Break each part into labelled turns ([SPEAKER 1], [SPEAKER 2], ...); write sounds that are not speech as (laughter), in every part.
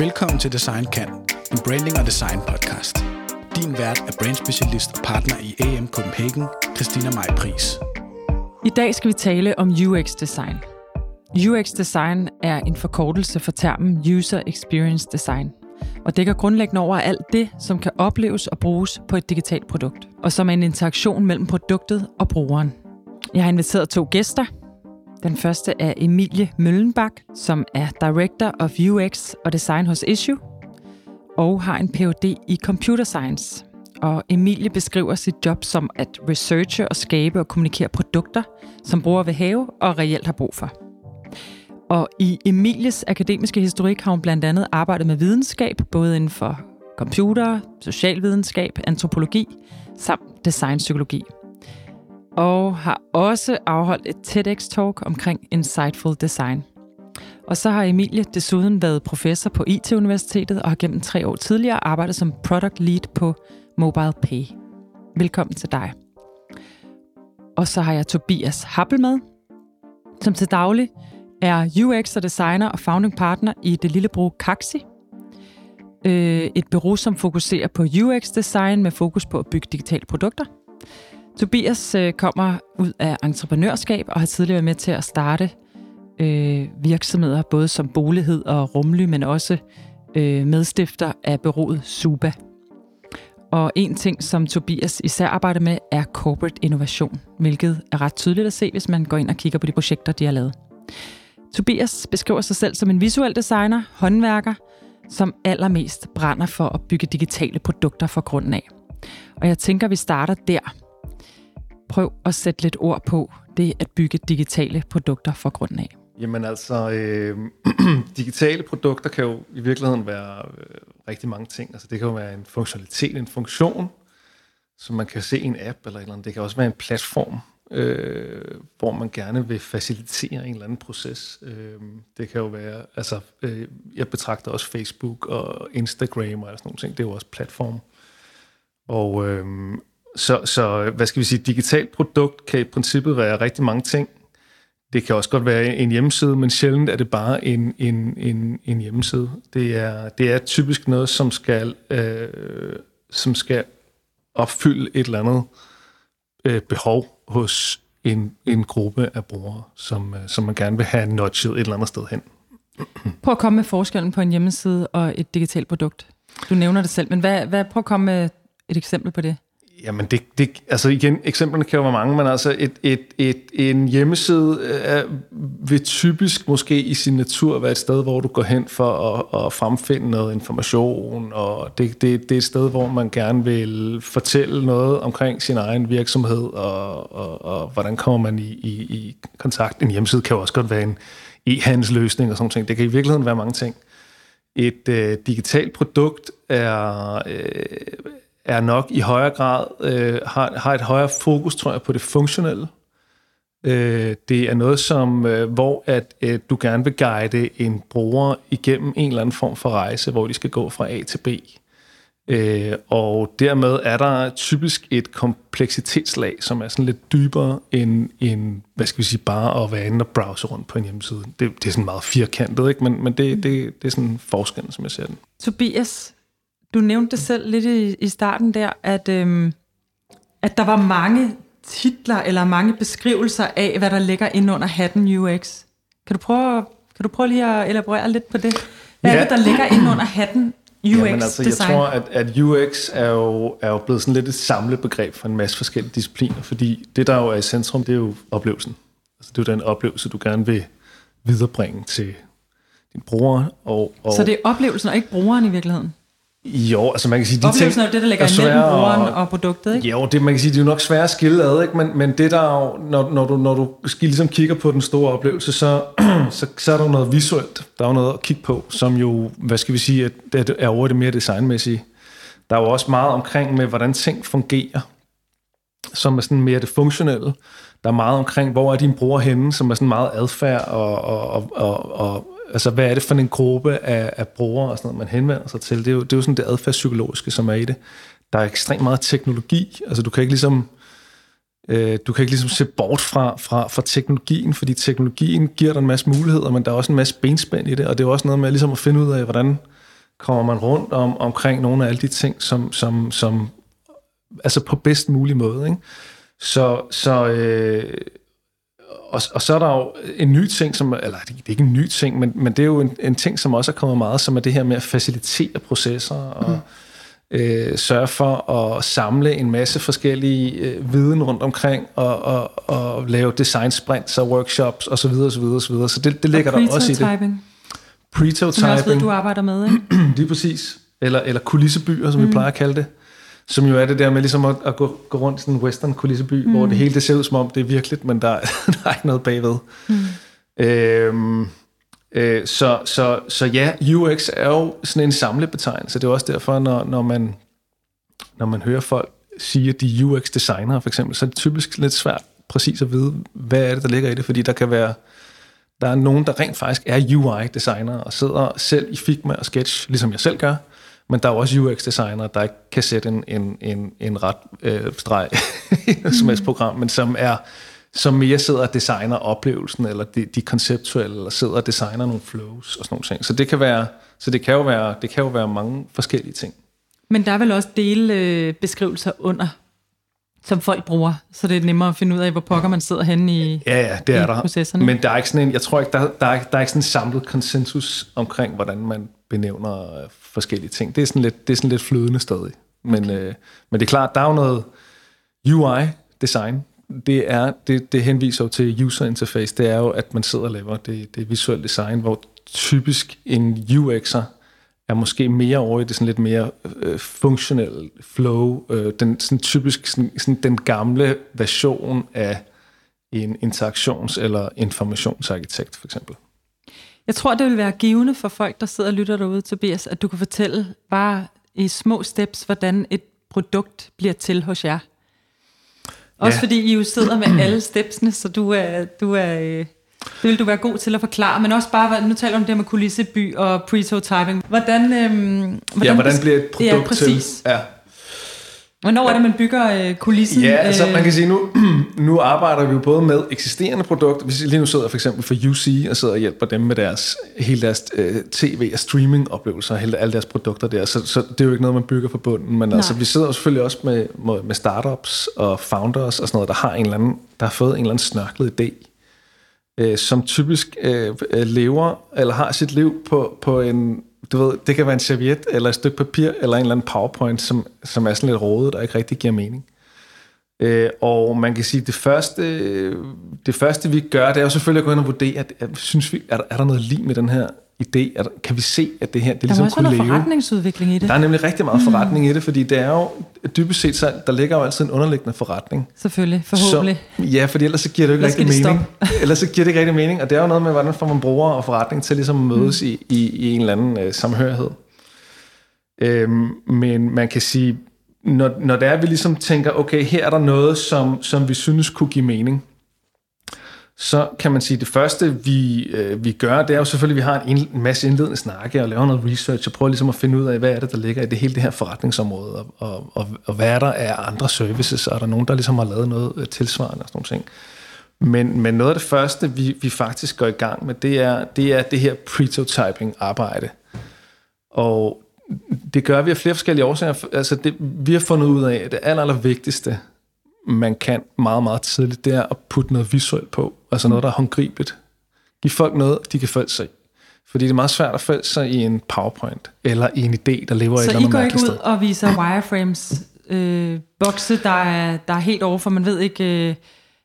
[SPEAKER 1] Velkommen til Design Kan, en branding og design podcast. Din vært er brandspecialist og partner i AM Copenhagen, Christina Maj Pris.
[SPEAKER 2] I dag skal vi tale om UX design. UX design er en forkortelse for termen User Experience Design, og dækker grundlæggende over alt det, som kan opleves og bruges på et digitalt produkt, og som er en interaktion mellem produktet og brugeren. Jeg har inviteret to gæster. Den første er Emilie Møllenbak, som er Director of UX og Design hos Issue, og har en Ph.D. i Computer Science. Og Emilie beskriver sit job som at researche og skabe og kommunikere produkter, som brugere vil have og reelt har brug for. Og i Emilies akademiske historik har hun blandt andet arbejdet med videnskab, både inden for computer, socialvidenskab, antropologi samt designpsykologi. Og har også afholdt et TEDx-talk omkring insightful design. Og så har Emilie desuden været professor på IT-universitetet og har gennem tre år tidligere arbejdet som product lead på Mobile Pay. Velkommen til dig. Og så har jeg Tobias Happel med, som til daglig er UX og designer og founding partner i det lille bureau Kaxi. Øh, et bureau, som fokuserer på UX-design med fokus på at bygge digitale produkter. Tobias øh, kommer ud af entreprenørskab og har tidligere været med til at starte øh, virksomheder, både som bolighed og rumly, men også øh, medstifter af bureauet Suba. Og en ting, som Tobias især arbejder med, er corporate innovation, hvilket er ret tydeligt at se, hvis man går ind og kigger på de projekter, de har lavet. Tobias beskriver sig selv som en visuel designer, håndværker, som allermest brænder for at bygge digitale produkter fra grunden af. Og jeg tænker, vi starter der. Prøv at sætte lidt ord på det at bygge digitale produkter fra grunden af.
[SPEAKER 3] Jamen altså, øh, (clears throat) digitale produkter kan jo i virkeligheden være øh, rigtig mange ting. Altså det kan jo være en funktionalitet, en funktion, som man kan se i en app eller et eller andet. Det kan også være en platform, øh, hvor man gerne vil facilitere en eller anden proces. Øh, det kan jo være, altså øh, jeg betragter også Facebook og Instagram og sådan nogle ting, det er jo også platform. Og øh, så, så, hvad skal vi sige, digitalt produkt kan i princippet være rigtig mange ting. Det kan også godt være en hjemmeside, men sjældent er det bare en, en, en, en hjemmeside. Det er, det er typisk noget, som skal, øh, som skal opfylde et eller andet øh, behov hos en, en gruppe af brugere, som, øh, som man gerne vil have nudget et eller andet sted hen.
[SPEAKER 2] Prøv at komme med forskellen på en hjemmeside og et digitalt produkt. Du nævner det selv, men hvad, hvad, prøv at komme med et eksempel på det.
[SPEAKER 3] Jamen, det, det, altså igen, eksemplerne kan jo være mange, men altså et, et, et, en hjemmeside er, vil typisk måske i sin natur være et sted, hvor du går hen for at, at fremfinde noget information, og det, det, det er et sted, hvor man gerne vil fortælle noget omkring sin egen virksomhed, og, og, og hvordan kommer man i, i, i kontakt. En hjemmeside kan jo også godt være en e-handelsløsning og sådan noget. Det kan i virkeligheden være mange ting. Et øh, digitalt produkt er... Øh, er nok i højere grad, øh, har, har et højere fokus, tror jeg, på det funktionelle. Øh, det er noget, som, øh, hvor at øh, du gerne vil guide en bruger igennem en eller anden form for rejse, hvor de skal gå fra A til B. Øh, og dermed er der typisk et kompleksitetslag, som er sådan lidt dybere end, end hvad skal vi sige, bare at være inde og browse rundt på en hjemmeside. Det, det er sådan meget firkantet, ikke? men, men det, det, det er sådan forskellen, som jeg ser den.
[SPEAKER 2] Tobias, du nævnte det selv lidt i, i starten der, at, øhm, at der var mange titler eller mange beskrivelser af, hvad der ligger ind under hatten UX. Kan du prøve, kan du prøve lige at elaborere lidt på det? Hvad ja. er det, der ligger ind under hatten UX Jamen, altså,
[SPEAKER 3] design? Jeg tror, at, at UX er jo, er jo blevet sådan lidt et samlebegreb for en masse forskellige discipliner, fordi det, der jo er i centrum, det er jo oplevelsen. Altså, det er jo den oplevelse, du gerne vil viderebringe til din bruger. Og, og
[SPEAKER 2] Så det er oplevelsen og ikke brugeren i virkeligheden?
[SPEAKER 3] Jo, altså man kan sige...
[SPEAKER 2] De Oplevelsen er det, der ligger imellem brugeren og, og produktet, ikke?
[SPEAKER 3] Jo, det, man kan sige, det er jo nok svært at skille ad, ikke? Men, men det der jo, når, når, du, når du ligesom kigger på den store oplevelse, så, (clears throat) så, så er der jo noget visuelt, der er jo noget at kigge på, som jo, hvad skal vi sige, at det er over det mere designmæssige. Der er jo også meget omkring med, hvordan ting fungerer, som er sådan mere det funktionelle. Der er meget omkring, hvor er din bruger henne, som er sådan meget adfærd og, og, og, og, og altså, hvad er det for en gruppe af, af brugere og sådan noget, man henvender sig til? Det er jo, det er jo sådan det adfærdspsykologiske, som er i det. Der er ekstremt meget teknologi. Altså, du kan ikke ligesom, øh, du kan ikke ligesom se bort fra, fra, fra teknologien, fordi teknologien giver dig en masse muligheder, men der er også en masse benspænd i det, og det er også noget med ligesom at finde ud af, hvordan, kommer man rundt om omkring nogle af alle de ting, som, som, som altså på bedst mulig måde. Ikke? Så, så øh, og, og så er der jo en ny ting, som, eller det er ikke en ny ting, men, men det er jo en, en ting, som også er kommet meget, som er det her med at facilitere processer og mm. øh, sørge for at samle en masse forskellige øh, viden rundt omkring og, og, og lave design sprints og workshops osv. Så, videre, og så, videre, og så, videre. så det, det ligger der også i det.
[SPEAKER 2] Pre-totyping. Som jeg også ved, du arbejder med, ikke? (clears throat)
[SPEAKER 3] Lige præcis. Eller, eller kulissebyer, som mm. vi plejer at kalde det som jo er det der med ligesom at, at gå, gå rundt i sådan en western kulisseby, mm. hvor det hele det ser ud som om det er virkeligt, men der, (laughs) der er ikke noget bagved. Mm. Øhm, øh, så, så, så ja, UX er jo sådan en samlebetegnelse. Det er også derfor, når, når, man, når man hører folk sige, at de er UX-designere for eksempel, så er det typisk lidt svært præcis at vide, hvad er det, der ligger i det, fordi der kan være der er nogen, der rent faktisk er UI-designere og sidder selv i Figma og Sketch, ligesom jeg selv gør, men der er også UX-designere, der ikke kan sætte en, en, en, en ret øh, streg (laughs) i et sms-program, men som er som mere sidder og designer oplevelsen, eller de, de konceptuelle, eller sidder og designer nogle flows og sådan nogle ting. Så det kan være, så det kan jo være, det kan jo være mange forskellige ting.
[SPEAKER 2] Men der er vel også dele øh, beskrivelser under, som folk bruger, så det er nemmere at finde ud af, hvor pokker man sidder henne i
[SPEAKER 3] Ja, ja, det er der. Processerne. Men der er ikke sådan en, jeg tror ikke, der, der, er, der er ikke sådan en samlet konsensus omkring, hvordan man benævner øh, forskellige ting. Det er sådan lidt, det er sådan lidt flydende stadig. Men, okay. øh, men det er klart, der er jo noget UI-design. Det, er, det, det henviser jo til user interface. Det er jo, at man sidder og laver det, det visuelle design, hvor typisk en UX'er er måske mere over i det sådan lidt mere øh, funktionelle flow. Øh, den sådan typisk sådan, sådan den gamle version af en interaktions- eller informationsarkitekt for eksempel.
[SPEAKER 2] Jeg tror, det vil være givende for folk, der sidder og lytter derude, Tobias, at du kan fortælle bare i små steps, hvordan et produkt bliver til hos jer. Også ja. fordi I jo sidder med alle stepsene, så du er, du er, øh, det vil du være god til at forklare, men også bare, nu taler om det med kulisseby og prototyping. Hvordan, øhm,
[SPEAKER 3] hvordan, ja, hvordan bliver et produkt ja, præcis. til? Ja,
[SPEAKER 2] Hvornår er det, man bygger øh, kulissen?
[SPEAKER 3] Ja, altså man kan sige, nu, (clears throat) nu arbejder vi jo både med eksisterende produkter. Hvis lige nu sidder for eksempel for UC og sidder og hjælper dem med deres, hele deres øh, tv- og streaming-oplevelser, hele, alle deres produkter der. Så, så det er jo ikke noget, man bygger på bunden. Men altså, vi sidder jo selvfølgelig også med, med, med startups og founders og sådan noget, der har en eller anden, der har fået en eller anden snørklet idé øh, som typisk øh, øh, lever eller har sit liv på, på en, du ved, det kan være en serviet, eller et stykke papir, eller en eller anden powerpoint, som, som er sådan lidt rodet, og ikke rigtig giver mening. Øh, og man kan sige, det første, det første vi gør, det er jo selvfølgelig at gå ind og vurdere, at, at synes vi, er, der, er der noget lige med den her idé? Der, kan vi se, at det her det
[SPEAKER 2] der
[SPEAKER 3] ligesom
[SPEAKER 2] kunne leve? Der er også forretningsudvikling i det.
[SPEAKER 3] Der er nemlig rigtig meget mm. forretning i det, fordi det er jo, dybest set, så, der ligger jo altid en underliggende forretning.
[SPEAKER 2] Selvfølgelig, forhåbentlig.
[SPEAKER 3] Så, ja, fordi ellers så giver det jo ikke rigtig mening. (laughs) ellers så giver det ikke rigtig mening, og det er jo noget med, hvordan får man bruger og forretning til ligesom at mødes mm. i, i, i en eller anden øh, samhørighed. Øhm, men man kan sige, når, når det er, at vi ligesom tænker, okay, her er der noget, som, som vi synes kunne give mening, så kan man sige, at det første, vi, øh, vi gør, det er jo selvfølgelig, at vi har en, en masse indledende snakke og laver noget research og prøver ligesom at finde ud af, hvad er det, der ligger i det hele det her forretningsområde, og, og, og, og hvad er der af andre services, og er der nogen, der ligesom har lavet noget øh, tilsvarende og sådan noget ting. Men, men noget af det første, vi, vi faktisk går i gang med, det er det, er det her prototyping-arbejde. Og det gør vi af flere forskellige årsager. Altså det, vi har fundet ud af, at det aller, aller vigtigste, man kan meget, meget tidligt, det er at putte noget visuelt på. Altså noget, der er håndgribeligt. Giv folk noget, de kan følge sig i. Fordi det er meget svært at følge sig i en PowerPoint, eller i en idé, der lever
[SPEAKER 2] så
[SPEAKER 3] et eller andet
[SPEAKER 2] Så I går ikke ud og viser wireframes, øh, bokse, der er, der er helt over, for man ved ikke... Øh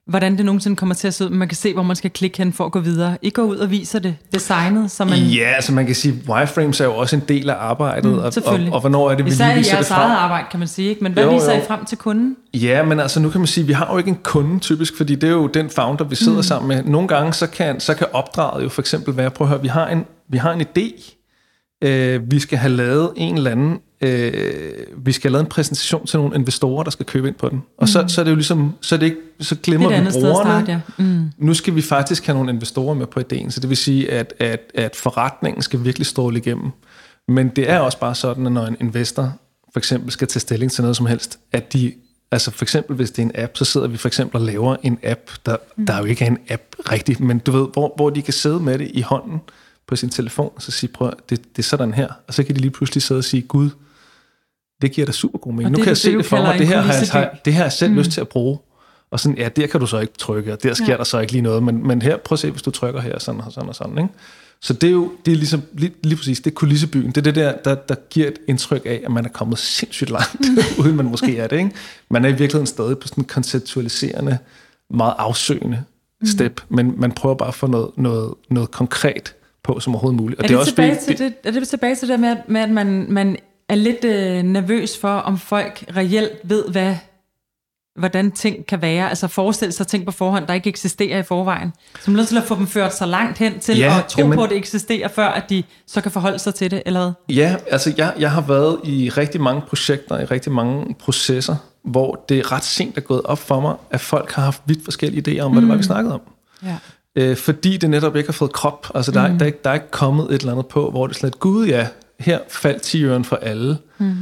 [SPEAKER 2] hvordan det nogensinde kommer til at se ud, man kan se, hvor man skal klikke hen for at gå videre. I går ud og viser det designet, så man...
[SPEAKER 3] Ja, altså man kan sige, wireframes er jo også en del af arbejdet, mm, og, og, og hvornår er det, vi
[SPEAKER 2] Især
[SPEAKER 3] lige viser
[SPEAKER 2] det frem? eget arbejde, kan man sige, ikke? men hvad jo, viser jo. I frem til kunden?
[SPEAKER 3] Ja, men altså nu kan man sige, vi har jo ikke en kunde typisk, fordi det er jo den founder, vi sidder mm. sammen med. Nogle gange, så kan, så kan opdraget jo for eksempel være, prøv at høre, vi har en, vi har en idé, øh, vi skal have lavet en eller anden øh, vi skal have lavet en præsentation til nogle investorer, der skal købe ind på den. Og mm. så, så er det jo ligesom, så, er det ikke, så glemmer det vi brugerne. Start, ja. mm. Nu skal vi faktisk have nogle investorer med på ideen, så det vil sige, at, at, at forretningen skal virkelig stråle igennem. Men det er også bare sådan, at når en investor for eksempel skal tage stilling til noget som helst, at de, altså for eksempel hvis det er en app, så sidder vi for eksempel og laver en app, der, mm. der er jo ikke er en app rigtigt, men du ved, hvor, hvor de kan sidde med det i hånden, på sin telefon, og så sige, prøv, det, det er sådan her. Og så kan de lige pludselig sidde og sige, Gud, det giver da super god mening.
[SPEAKER 2] Og
[SPEAKER 3] Nu
[SPEAKER 2] det,
[SPEAKER 3] kan jeg se
[SPEAKER 2] det,
[SPEAKER 3] det for mig, det her, har jeg, har, det her har jeg selv mm. lyst til at bruge. Og sådan, ja, der kan du så ikke trykke, og der sker
[SPEAKER 2] Ja.
[SPEAKER 3] der så ikke lige noget, men, men her, prøv at se, hvis du trykker her, sådan og sådan og sådan, ikke? Så det er jo, det er ligesom, lige, lige præcis, det er kulissebyen. Det er det der, der, der giver et indtryk af, at man er kommet sindssygt langt, (laughs) uden man måske er det, ikke? Man er i virkeligheden stadig på sådan en konceptualiserende, meget afsøgende step, men man prøver bare at få noget, noget, noget konkret på som overhovedet muligt. Og
[SPEAKER 2] Er det,
[SPEAKER 3] også
[SPEAKER 2] tilbage
[SPEAKER 3] fordi-
[SPEAKER 2] til det, er det tilbage til det med, med at man, man er lidt øh, nervøs for, om folk reelt ved, hvad, hvordan ting kan være? Altså forestille sig ting på forhånd, der ikke eksisterer i forvejen. Så man er nødt til at få dem ført så langt hen til
[SPEAKER 3] Ja,
[SPEAKER 2] at tro
[SPEAKER 3] jamen-
[SPEAKER 2] på, at det eksisterer, før at de så kan forholde sig til det, eller hvad?
[SPEAKER 3] Ja, altså jeg, jeg har været i rigtig mange projekter, i rigtig mange processer, hvor det ret sent er gået op for mig, at folk har haft vidt forskellige idéer om, hvad det var, vi snakkede om.
[SPEAKER 2] Ja.
[SPEAKER 3] Øh, fordi det netop ikke har fået krop. Altså der, mm. der, er ikke- der er ikke kommet et eller andet på, hvor det er slet, gud ja, her faldt 10 øren for alle. Mm.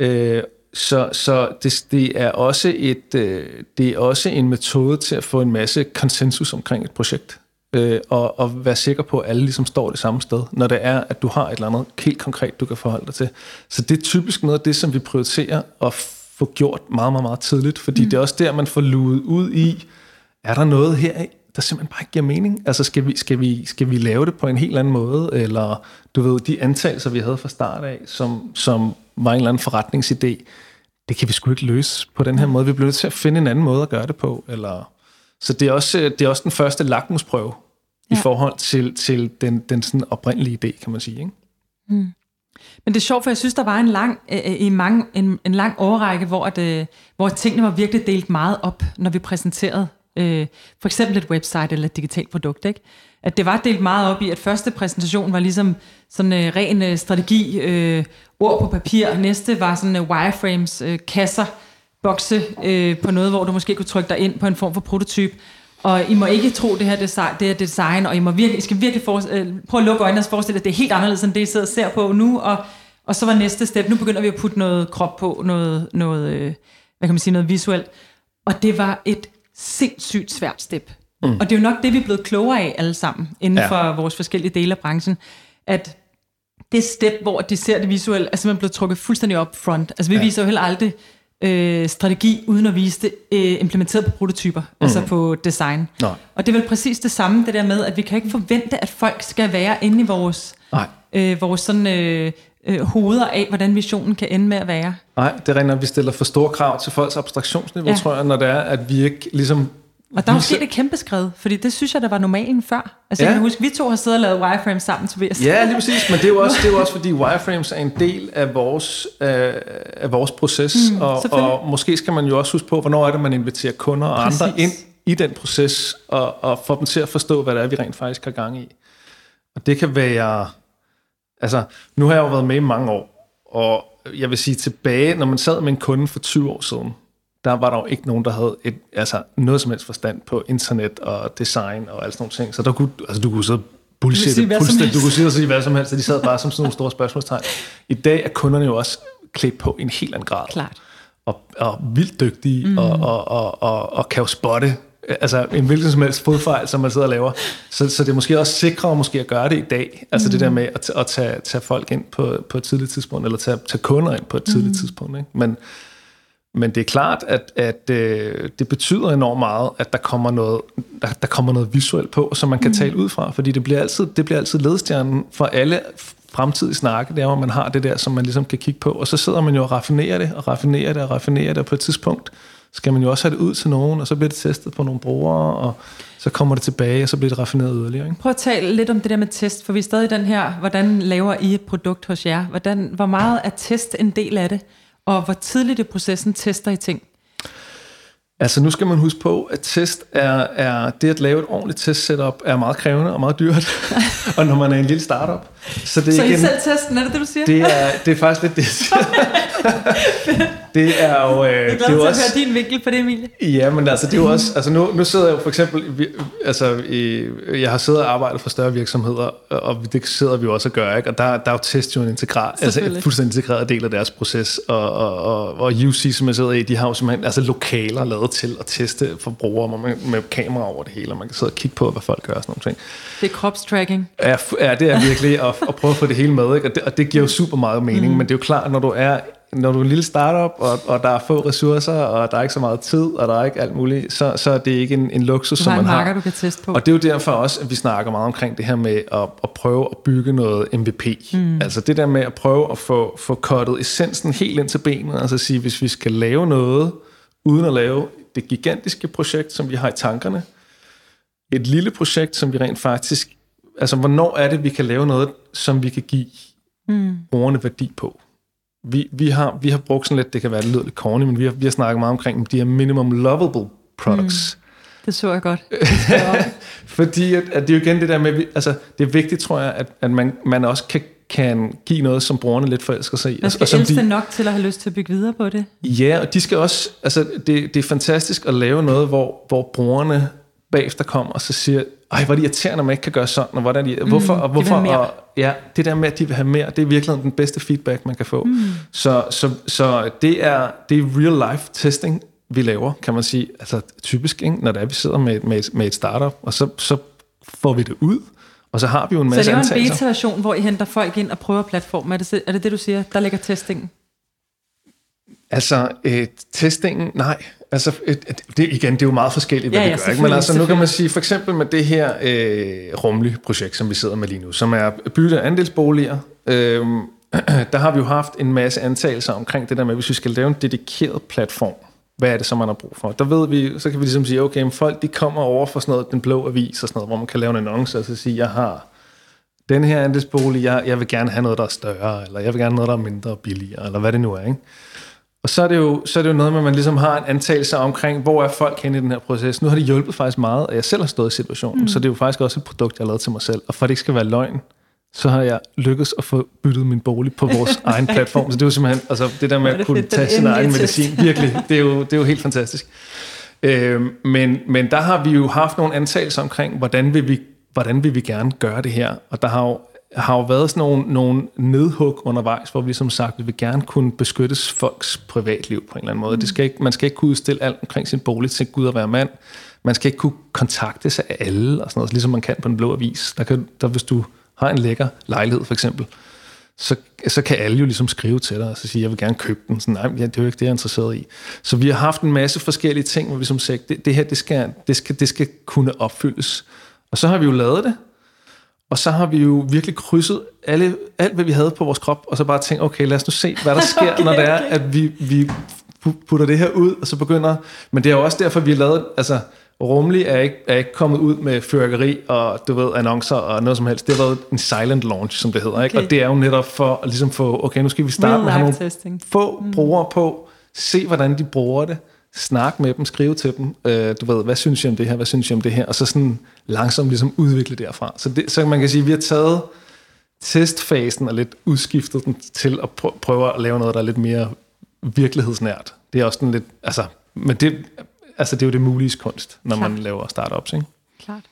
[SPEAKER 3] Øh, så så det, det, er også et, øh, det er også en metode til at få en masse konsensus omkring et projekt. Øh, og, og være sikker på, at alle ligesom står det samme sted, når det er, at du har et eller andet helt konkret, du kan forholde dig til. Så det er typisk noget af det, som vi prioriterer at få gjort meget, meget, meget tidligt, fordi mm. det er også der, man får luet ud i, er der noget her, der simpelthen bare ikke giver mening? Altså skal vi, skal, vi, skal vi lave det på en helt anden måde? Eller du ved, de antagelser, vi havde fra start af, som, som var en eller anden forretningsidé, det kan vi sgu ikke løse på den her måde. Vi bliver nødt til at finde en anden måde at gøre det på. Eller... Så det er, også, det er også den første lakmusprøve ja. i forhold til, til den, den sådan oprindelige idé, kan man sige. Ikke?
[SPEAKER 2] Men det er sjovt, for jeg synes, der var en lang, øh, i mange, en, en lang årrække, hvor, at, øh, hvor tingene var virkelig delt meget op, når vi præsenterede øh, for eksempel et website eller et digitalt produkt. Ikke? At det var delt meget op i, at første præsentation var ligesom sådan øh, ren øh, strategi, øh, ord på papir. Næste var sådan øh, wireframes, øh, kasser, bokse øh, på noget, hvor du måske kunne trykke dig ind på en form for prototyp. Og I må ikke tro det her design, det er design og I, må virkelig, I skal virkelig for, øh, prøve at lukke øjnene og forestille, at det er helt anderledes, end det, I sidder og ser på nu. Og, og så var næste step, nu begynder vi at putte noget krop på, noget, noget øh, hvad kan man sige, noget visuelt. Og det var et sindssygt svært step. Mm. Og det er jo nok det, vi er blevet klogere af alle sammen, inden ja. For vores forskellige dele af branchen, at det step, hvor de ser det visuelle, er simpelthen blevet trukket fuldstændig op front. Altså vi ja. viser jo heller aldrig øh, strategi, uden at vise det øh, implementeret på prototyper, mm. altså på design.
[SPEAKER 3] Nej.
[SPEAKER 2] Og det er vel præcis det samme, det der med, at vi kan ikke forvente, at folk skal være inde i vores,
[SPEAKER 3] Nej.
[SPEAKER 2] øh, vores sådan, øh, øh, hoveder af, hvordan visionen kan ende med at være.
[SPEAKER 3] Nej, det er rent, at vi stiller for store krav til folks abstraktionsniveau,
[SPEAKER 2] Ja.
[SPEAKER 3] tror jeg, når det er, at vi ikke ligesom...
[SPEAKER 2] Og der er jo sket et kæmpe skridt, fordi det synes jeg, der var normalen før. Altså ja. Jeg kan huske, vi to har siddet og lavet wireframes sammen, Tobias.
[SPEAKER 3] Ja, lige præcis, men det er jo også, (laughs) det er jo også fordi wireframes er en del af vores, øh, af vores proces, mm, og, og måske skal man jo også huske på, hvornår er det, man inviterer kunder og
[SPEAKER 2] Præcis.
[SPEAKER 3] andre ind i den proces, og, og får dem til at forstå, hvad det er, vi rent faktisk har gang i. Og det kan være... Altså, nu har jeg jo været med i mange år, og jeg vil sige tilbage, når man sad med en kunde for 20 år siden, der var der jo ikke nogen, der havde et, altså noget som helst forstand på internet og design og alle sådan nogle ting. Så der kunne, altså, du kunne sidde bullshit,
[SPEAKER 2] helst.
[SPEAKER 3] Du kunne sidde og sige hvad som helst, og de sad bare som sådan nogle store spørgsmålstegn. I dag er kunderne jo også klædt på i en helt anden grad.
[SPEAKER 2] Klart.
[SPEAKER 3] Og, og vildt dygtige, mm. og, og, og, og, og kan jo spotte altså en hvilken som helst fodfejl, som man sidder og laver. Så, så det er måske også sikrere måske at gøre det i dag. Altså mm. det der med at, at tage, tage folk ind på, på et tidligt tidspunkt, eller tage, tage kunder ind på et tidligt mm. tidspunkt. Ikke? Men, men det er klart, at, at øh, det betyder enormt meget, at der kommer noget, der, der kommer noget visuelt på, som man kan mm. tale ud fra, fordi det bliver altid, det bliver altid ledstjernen for alle fremtidige snakke, det er, hvor man har det der, som man ligesom kan kigge på, og så sidder man jo og raffinerer det, og raffinerer det, og raffinerer det, og på et tidspunkt skal man jo også have det ud til nogen, og så bliver det testet på nogle brugere, og så kommer det tilbage, og så bliver det raffineret yderligere. Ikke?
[SPEAKER 2] Prøv at tale lidt om det der med test, for vi er stadig i den her, hvordan laver I et produkt hos jer? Hvordan, hvor meget er test en del af det? Og hvor tidligt i processen tester I ting?
[SPEAKER 3] Altså nu skal man huske på, at test er, er det at lave et ordentligt test setup er meget krævende og meget dyrt. (laughs) og når man er en lille startup,
[SPEAKER 2] Så, det er så igen, I selv testen, er det det, du siger?
[SPEAKER 3] Det er, det er faktisk lidt det, jeg (laughs) siger. det er jo... Øh, jeg
[SPEAKER 2] er glad
[SPEAKER 3] det er
[SPEAKER 2] til
[SPEAKER 3] også,
[SPEAKER 2] at høre din vinkel på det, Emilie.
[SPEAKER 3] Ja, men altså, det er jo (laughs) også... Altså, nu, nu sidder jeg jo for eksempel... Altså, i, jeg har siddet og arbejdet for større virksomheder, og det sidder vi jo også og gør, ikke? Og der, der er jo test jo en integral, altså en fuldstændig integreret del af deres proces, og, og, og, og UC, som jeg sidder i, de har jo simpelthen altså, lokaler lavet til at teste for brugere med, med kamera over det hele, og man kan sidde og kigge på, hvad folk gør og sådan noget.
[SPEAKER 2] Det er kropstracking.
[SPEAKER 3] Ja, ja det er virkelig at, at prøve at få det hele med, ikke? Og, det, og det giver jo super meget mening, mm. men det er jo klart, når du er når du er en lille startup, og, og der er få ressourcer, og der er ikke så meget tid, og der er ikke alt muligt, så, så er det ikke en, en luksus,
[SPEAKER 2] som
[SPEAKER 3] man
[SPEAKER 2] marker,
[SPEAKER 3] har.
[SPEAKER 2] du kan teste på.
[SPEAKER 3] Og det er jo derfor også, at vi snakker meget omkring det her med at, at prøve at bygge noget MVP. Mm. Altså det der med at prøve at få, få kottet essensen helt ind til benet, altså sige, hvis vi skal lave noget, uden at lave det gigantiske projekt, som vi har i tankerne, et lille projekt, som vi rent faktisk, altså hvornår er det, vi kan lave noget, som vi kan give mm. brugerne værdi på vi, vi, har, vi har brugt sådan lidt, det kan være lidt corny, men vi har, vi har snakket meget omkring de her minimum lovable products. Mm.
[SPEAKER 2] Det så jeg godt. (laughs)
[SPEAKER 3] Fordi at, at det er jo igen det der med, altså det er vigtigt, tror jeg, at, at man, man også kan, kan give noget, som brugerne lidt forelsker sig i.
[SPEAKER 2] Man skal og, elske de, nok til at have lyst til at bygge videre på det.
[SPEAKER 3] Ja, og de skal også, altså det, det er fantastisk at lave noget, hvor, hvor brugerne bagefter kommer og så siger, ej, hvor er det irriterende, at man ikke kan gøre sådan, og hvordan de, mm, hvorfor, og hvorfor, og, ja, det der med, at de vil have mere, det er virkelig den bedste feedback, man kan få. Mm. Så, så, så det er, det er real life testing, vi laver, kan man sige, altså typisk, ikke? når det er, vi sidder med, med, med et startup, og så, så får vi det ud, og så har vi jo en masse
[SPEAKER 2] Så det
[SPEAKER 3] er
[SPEAKER 2] en beta-version, hvor I henter folk ind og prøver platform. Er det, er det det, du siger? Der ligger testingen?
[SPEAKER 3] Altså, et, testingen, nej. Altså, et, et, det, igen, det er jo meget forskelligt, hvad ja, ja, vi gør. Ikke? Men altså, nu kan man sige, for eksempel med det her øh, rumlige projekt, som vi sidder med lige nu, som er bytte af andelsboliger, øh, (clears throat) der har vi jo haft en masse antagelser omkring det der med, hvis vi skal lave en dedikeret platform, hvad er det, som man har brug for? Der ved vi, så kan vi ligesom sige, okay, folk de kommer over for sådan noget, den blå avis og sådan noget, hvor man kan lave en annonce og så sige, jeg har den her andelsbolig, jeg, jeg vil gerne have noget, der er større, eller jeg vil gerne have noget, der er mindre billigere, eller hvad det nu er, ikke? Og så er, det jo, så er det jo noget med, at man ligesom har en antagelse omkring, hvor er folk henne i den her proces. Nu har det hjulpet faktisk meget, at jeg selv har stået i situationen, mm. så det er jo faktisk også et produkt, jeg har lavet til mig selv. Og for at det ikke skal være løgn, så har jeg lykkes at få byttet min bolig på vores (laughs) egen platform. Så det er jo simpelthen, altså det der med at kunne tage sin egen medicin, virkelig, det er jo, det er jo helt fantastisk. Øh, men, men der har vi jo haft nogle antagelser omkring, hvordan vil vi hvordan vil vi gerne gøre det her? Og der har jo har jo været sådan nogle, nogle nedhug undervejs, hvor vi som sagt vi vil gerne kunne beskyttes folks privatliv på en eller anden måde. Mm. Det skal ikke, man skal ikke kunne udstille alt omkring sin bolig til Gud at være mand. Man skal ikke kunne kontakte sig af alle, og sådan noget, ligesom man kan på en blå avis. Der kan, der, hvis du har en lækker lejlighed for eksempel, så, så kan alle jo ligesom skrive til dig og så sige, jeg vil gerne købe den. Så nej, ja, det er jo ikke det, jeg er interesseret i. Så vi har haft en masse forskellige ting, hvor vi som sagt, det, det her, det skal, det, skal, det skal kunne opfyldes. Og så har vi jo lavet det, og så har vi jo virkelig krydset alle, alt, hvad vi havde på vores krop, og så bare tænkt, okay, lad os nu se, hvad der (laughs) sker, okay, når det er, okay. at vi, vi putter det her ud, og så begynder... Men det er jo også derfor, vi har lavet... Altså, Rumlig er ikke, er ikke kommet ud med fyrkeri og du ved, annoncer og noget som helst. Det har været en silent launch, som det hedder. Ikke? Og det er jo netop for at ligesom få, okay, nu skal vi starte med at have nogle testing. få mm. brugere på, se hvordan de bruger det, snak med dem, skrive til dem, øh, du ved, hvad synes I om det her, hvad synes I om det her, og så sådan langsomt ligesom udvikle derfra. Så, det, så man kan sige, at vi har taget testfasen og lidt udskiftet den til at prøve at lave noget, der er lidt mere virkelighedsnært. Det er også den lidt, altså, men det, altså det er jo det mulige kunst, når Klart. man laver startups, ikke?
[SPEAKER 2] Klart.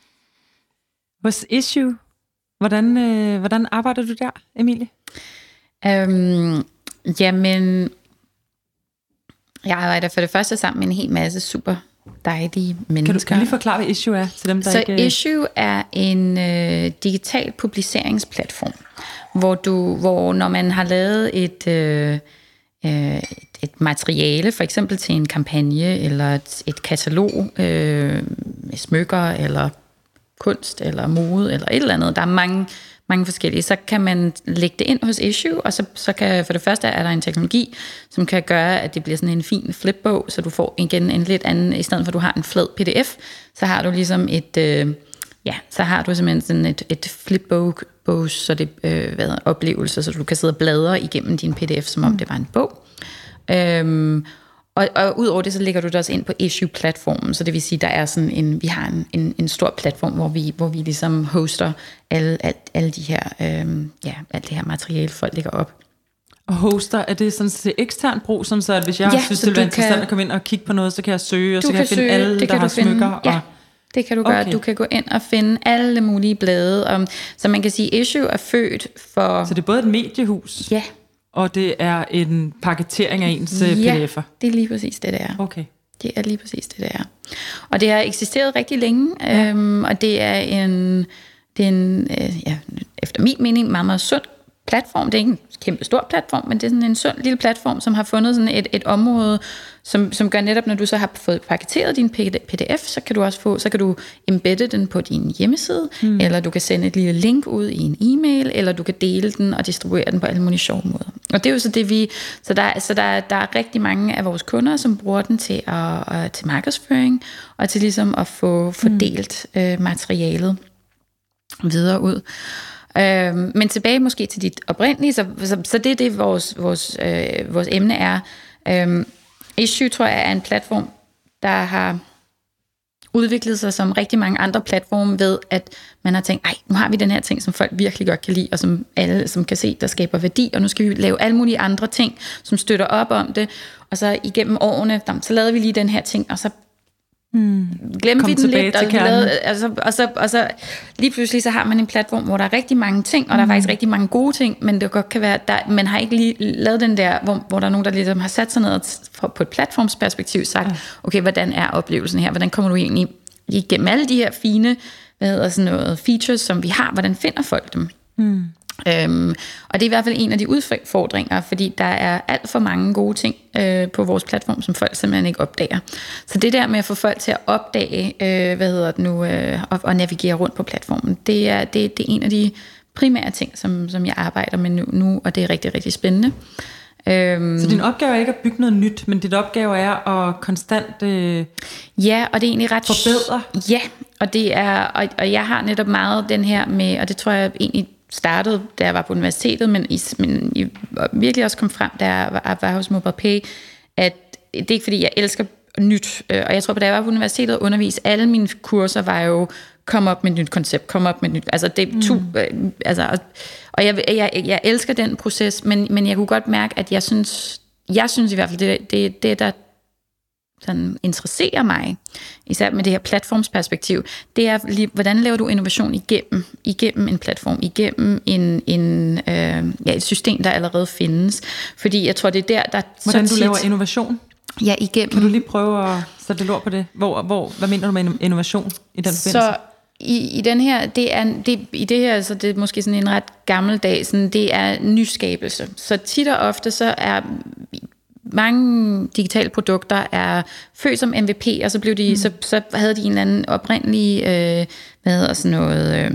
[SPEAKER 2] Hos Issue, hvordan, øh, hvordan arbejder du der, Emilie?
[SPEAKER 4] Øhm, jamen, jeg arbejder for det første sammen med en hel masse super dejlige mennesker.
[SPEAKER 2] Kan du, kan du lige forklare, hvad Issue er til dem, der
[SPEAKER 4] Så
[SPEAKER 2] ikke...
[SPEAKER 4] Issue er en øh, digital publiceringsplatform, hvor, du, hvor når man har lavet et, øh, øh, et materiale, for eksempel til en kampagne, eller et, et katalog øh, med smykker, eller kunst, eller mode, eller et eller andet. Der er mange mange forskellige, så kan man lægge det ind hos Issue, og så, så kan for det første er der en teknologi, som kan gøre, at det bliver sådan en fin flipbog, så du får igen en lidt anden, i stedet for at du har en flad pdf, så har du ligesom et, øh, ja, så har du simpelthen sådan et, et flipbog, bog, så det øh, hvad, oplevelser, så du kan sidde og bladre igennem din pdf, som om mm. det var en bog. Øhm, Og, og udover det, så lægger du det også ind på issue-platformen, så det vil sige, der er sådan en, vi har en, en, en stor platform, hvor vi, hvor vi ligesom hoster alle, alt, alle de her, øhm, ja, alt det her materiale, folk lægger op.
[SPEAKER 2] Og hoster, er det sådan til ekstern brug, sådan så at hvis jeg ja, synes, det er interessant kan, at komme ind og kigge på noget, så kan jeg søge, og så kan, kan jeg finde søge, alle, der har finde, smykker. Ja. Og,
[SPEAKER 4] det kan du gøre. Okay. Du kan gå ind og finde alle mulige blade. Om, så man kan sige, Issue er født for...
[SPEAKER 2] Så det er både et mediehus,
[SPEAKER 4] ja.
[SPEAKER 2] Og det er en paketering af ens øh,
[SPEAKER 4] ja,
[SPEAKER 2] pdf'er?
[SPEAKER 4] det er lige præcis det, det er.
[SPEAKER 2] Okay.
[SPEAKER 4] Det er lige præcis det, det er. Og det har eksisteret rigtig længe, ja. øhm, og det er en, det er en øh, ja, efter min mening, meget, meget sund platform. Det er ikke en kæmpe stor platform, men det er sådan en sund lille platform, som har fundet sådan et, et område, som, som gør netop, når du så har fået paketeret din pdf, så kan du også få, så kan du embedde den på din hjemmeside, mm. eller du kan sende et lille link ud i en e-mail, eller du kan dele den og distribuere den på alle mulige sjove måder. Og det er jo så det, vi, så der, så der, der er rigtig mange af vores kunder, som bruger den til, at, til markedsføring, og til ligesom at få fordelt mm. øh, materialet videre ud. Øh, men tilbage måske til dit oprindelige, så, så, så det er det, vores, vores, øh, vores emne er. Øh, Issue, tror jeg, er en platform, der har udviklet sig som rigtig mange andre platforme ved, at man har tænkt, ej, nu har vi den her ting, som folk virkelig godt kan lide, og som alle som kan se, der skaber værdi, og nu skal vi lave alle mulige andre ting, som støtter op om det. Og så igennem årene, så lavede vi lige den her ting, og så Mm. Glemte vi den lidt, og, lavede, altså, og, så, og så lige pludselig så har man en platform, hvor der er rigtig mange ting, og mm. der er faktisk rigtig mange gode ting, men det godt kan være, der, man har ikke lige lavet den der, hvor, hvor der er nogen, der ligesom har sat sig ned og på et platformsperspektiv sagt, okay, hvordan er oplevelsen her? Hvordan kommer du egentlig igennem alle de her fine hvad hedder sådan noget, features, som vi har, hvordan finder folk dem? Mm. Øhm, og det er i hvert fald en af de udfordringer, fordi der er alt for mange gode ting øh, på vores platform, som folk simpelthen ikke opdager. Så det der med at få folk til at opdage, øh, hvad hedder det nu, øh, og, og navigere rundt på platformen, det er, det, det er en af de primære ting, som, som jeg arbejder med nu, nu, og det er rigtig, rigtig spændende.
[SPEAKER 2] Øhm, så din opgave er ikke at bygge noget nyt, men din opgave er at konstant øh,
[SPEAKER 4] Ja, og det er egentlig ret...
[SPEAKER 2] Forbedre?
[SPEAKER 4] Ja, og, det er, og, og jeg har netop meget den her med, og det tror jeg egentlig startede, da jeg var på universitetet, men, i, men i, virkelig også kom frem, da jeg var, var hos MobilePay, at det er ikke fordi, jeg elsker nyt. Øh, og jeg tror, da jeg var på universitetet og undervise, alle mine kurser var jo, kom op med et nyt koncept, kom op med et nyt, altså det mm. to, øh, altså, og, og jeg, jeg, jeg elsker den proces, men, men jeg kunne godt mærke, at jeg synes, jeg synes i hvert fald, det, det, det der sådan interesserer mig, især med det her platformsperspektiv, det er, lige, hvordan laver du innovation igennem, igennem en platform, igennem en, en, øh, ja, et system, der allerede findes. Fordi jeg tror, det er der, der
[SPEAKER 2] Hvordan så tit, du laver innovation?
[SPEAKER 4] Ja, igennem.
[SPEAKER 2] Kan du lige prøve at sætte lidt ord på det? Hvor, hvor, hvad mener du med innovation i den forbindelse?
[SPEAKER 4] Så i, i den her, det er, det, i det her, så det er måske sådan en ret gammeldag, sådan, det er nyskabelse. Så tit og ofte, så er mange digitale produkter er født som MVP, og så, blev de, mm. så, så havde de en eller anden oprindelig øh, hvad hedder sådan noget, øh,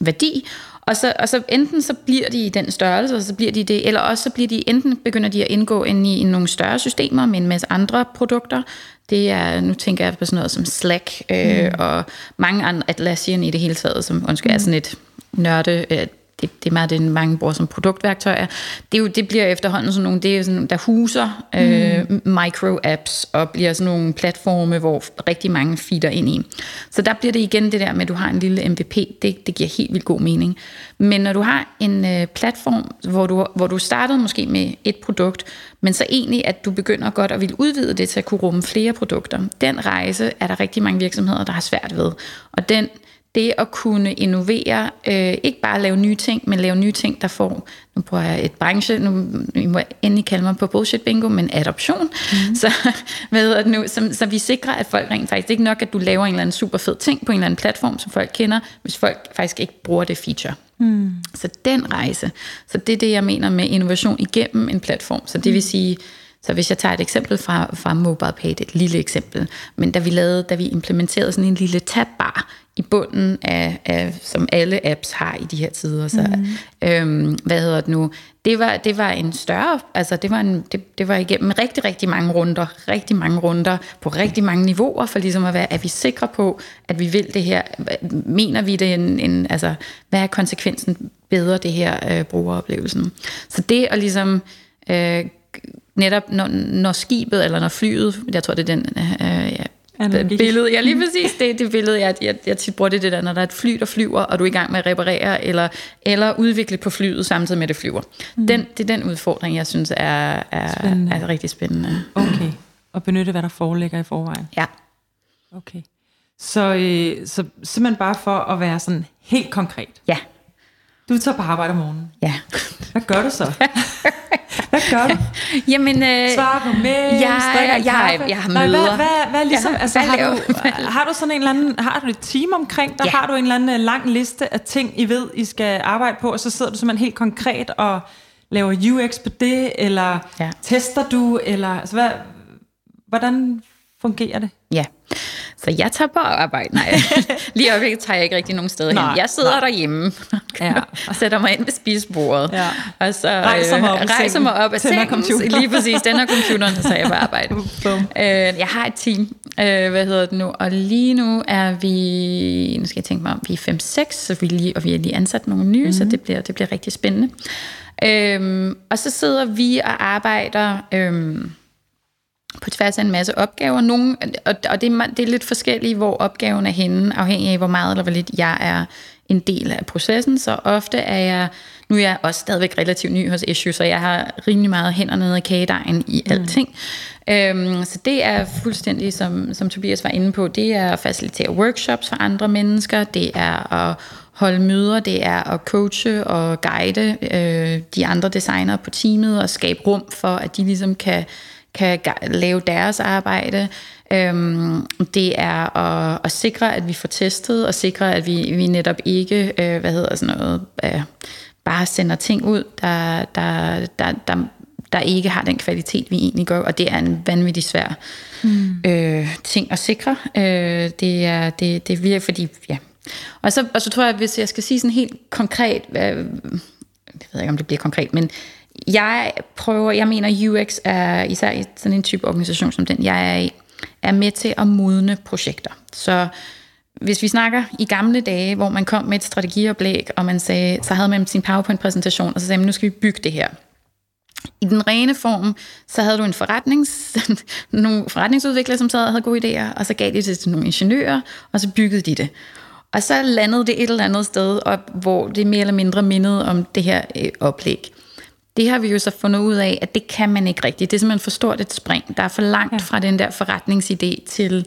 [SPEAKER 4] værdi, og så, og så enten så bliver de i den størrelse, og så bliver de det, eller også så bliver de enten begynder de at indgå ind i, i nogle større systemer med en masse andre produkter. Det er, nu tænker jeg på sådan noget som Slack, øh, mm. og mange andre, Atlassian i det hele taget, som undskyld, mm. er sådan et nørde, øh, det, det er meget det, mange bruger som produktværktøjer. Det, er jo, det bliver efterhånden sådan nogle, det er sådan, der huser øh, mm. micro-apps og bliver sådan nogle platforme, hvor rigtig mange feeder ind i. Så der bliver det igen det der med, at du har en lille MVP, det, det giver helt vildt god mening. Men når du har en øh, platform, hvor du, hvor du startede måske med et produkt, men så egentlig, at du begynder godt at vil udvide det til at kunne rumme flere produkter, den rejse er der rigtig mange virksomheder, der har svært ved. Og den det at kunne innovere, øh, ikke bare lave nye ting, men lave nye ting, der får, nu bruger jeg et branche, nu I må endelig kalde mig på bullshit bingo, men adoption. Mm. (laughs) Så, hvad nu, så, så vi sikrer, at folk rent faktisk, det er ikke nok, at du laver en eller anden super fed ting på en eller anden platform, som folk kender, hvis folk faktisk ikke bruger det feature. Mm. Så den rejse, så det er det, jeg mener med innovation igennem en platform. Så det vil mm. sige, så hvis jeg tager et eksempel fra, fra MobilePay, et lille eksempel, men da vi lavede, da vi implementerede sådan en lille tabbar i bunden af, af, som alle apps har i de her tider. Så, mm. øhm, hvad hedder det nu? Det var, det var en større, altså det var, en, det, det var igennem rigtig, rigtig mange runder, rigtig mange runder på rigtig mange niveauer, for ligesom at være, er vi sikre på, at vi vil det her? Mener vi det en, en altså, hvad er konsekvensen bedre det her øh, brugeroplevelsen? Så det at ligesom øh, netop når, når skibet, eller når flyet, jeg tror det er den øh, ja,
[SPEAKER 2] Analogi.
[SPEAKER 4] billede, ja lige præcis, det, det billede, jeg, jeg, jeg tit bruger det, det der, når der er et fly, der flyver, og du er i gang med at reparere, eller, eller udvikle på flyet samtidig med, at det flyver. Mm. Den, det er den udfordring, jeg synes er, er,
[SPEAKER 2] Spændende.
[SPEAKER 4] er rigtig spændende.
[SPEAKER 2] Okay. Og benytte, hvad der foreligger i forvejen.
[SPEAKER 4] Ja.
[SPEAKER 2] Okay. Så, øh, så simpelthen bare for at være sådan helt konkret.
[SPEAKER 4] Ja.
[SPEAKER 2] Du tager på arbejde om morgenen.
[SPEAKER 4] Ja.
[SPEAKER 2] Hvad gør du så? hvad gør du? (laughs)
[SPEAKER 4] Jamen, øh,
[SPEAKER 2] Svarer på mail,
[SPEAKER 4] jeg- jeg har-
[SPEAKER 2] kaffe?
[SPEAKER 4] jeg har
[SPEAKER 2] Nej, hvad,
[SPEAKER 4] møder.
[SPEAKER 2] hvad, hvad, ligesom,
[SPEAKER 4] Ja,
[SPEAKER 2] altså,
[SPEAKER 4] hvad
[SPEAKER 2] har, du, har du sådan en eller anden, har du et team omkring dig?
[SPEAKER 4] Ja.
[SPEAKER 2] Har du en eller anden øh, lang liste af ting, I ved, I skal arbejde på, og så sidder du simpelthen helt konkret og laver UX på det, eller
[SPEAKER 4] Ja.
[SPEAKER 2] tester du, eller altså, hvad, hvordan fungerer det?
[SPEAKER 4] Ja, så jeg tager på arbejde. Nej, (laughs) lige øjeblikket tager jeg ikke rigtig nogen steder
[SPEAKER 2] Nej,
[SPEAKER 4] hen. Jeg sidder
[SPEAKER 2] nej.
[SPEAKER 4] derhjemme,
[SPEAKER 2] Ja. (laughs)
[SPEAKER 4] sætter mig ind ved spisebordet,
[SPEAKER 2] Ja.
[SPEAKER 4] og så øh,
[SPEAKER 2] Rejser mig op
[SPEAKER 4] rejser mig op af sengen, lige præcis, den er computeren, så jeg på arbejde. (laughs) Øh, jeg har et team, øh, hvad hedder det nu, og lige nu er vi, nu skal jeg tænke mig om, vi er 5-6, så vi lige, og vi har lige ansat nogle nye, mm. så det bliver, det bliver rigtig spændende. Øhm, og så sidder vi og arbejder øhm, på tværs af en masse opgaver. Nogle, og, og det, er, det er lidt forskelligt, hvor opgaven er henne, afhængig af, hvor meget eller hvor lidt jeg er en del af processen. Så ofte er jeg, nu er jeg også stadigvæk relativt ny hos Issue, så jeg har rimelig meget hænder nede i kagedejen i mm. alting. Øhm, så det er fuldstændig, som, som Tobias var inde på, det er at facilitere workshops for andre mennesker, det er at holde møder, det er at coache og guide øh, de andre designere på teamet og skabe rum for, at de ligesom kan, kan lave deres arbejde. Øhm, det er at, at sikre, at vi får testet, og sikre, at vi, vi netop ikke, øh, hvad hedder sådan noget, øh, bare sender ting ud, der, der, der, der, der ikke har den kvalitet, vi egentlig gør, og det er en vanvittig svær mm. øh, ting at sikre. Øh, det er det, det virker, fordi, ja. Og så, og så tror jeg, hvis jeg skal sige sådan helt konkret, øh, jeg ved ikke, om det bliver konkret, men jeg prøver, jeg mener, UX er især i sådan en type organisation som den, jeg er i, er med til at modne projekter. Så hvis vi snakker i gamle dage, hvor man kom med et strategioplæg, og man sagde, så havde man sin PowerPoint-præsentation, og så sagde man, nu skal vi bygge det her. I den rene form, så havde du en forretnings, (laughs) nogle forretningsudviklere, som sad og havde gode idéer, og så gav de det til nogle ingeniører, og så byggede de det. Og så landede det et eller andet sted op, hvor det mere eller mindre mindede om det her øh, oplæg. Det har vi jo så fundet ud af, at det kan man ikke rigtigt. Det er simpelthen for stort et spring. Der er for langt ja. fra den der forretningsidé til,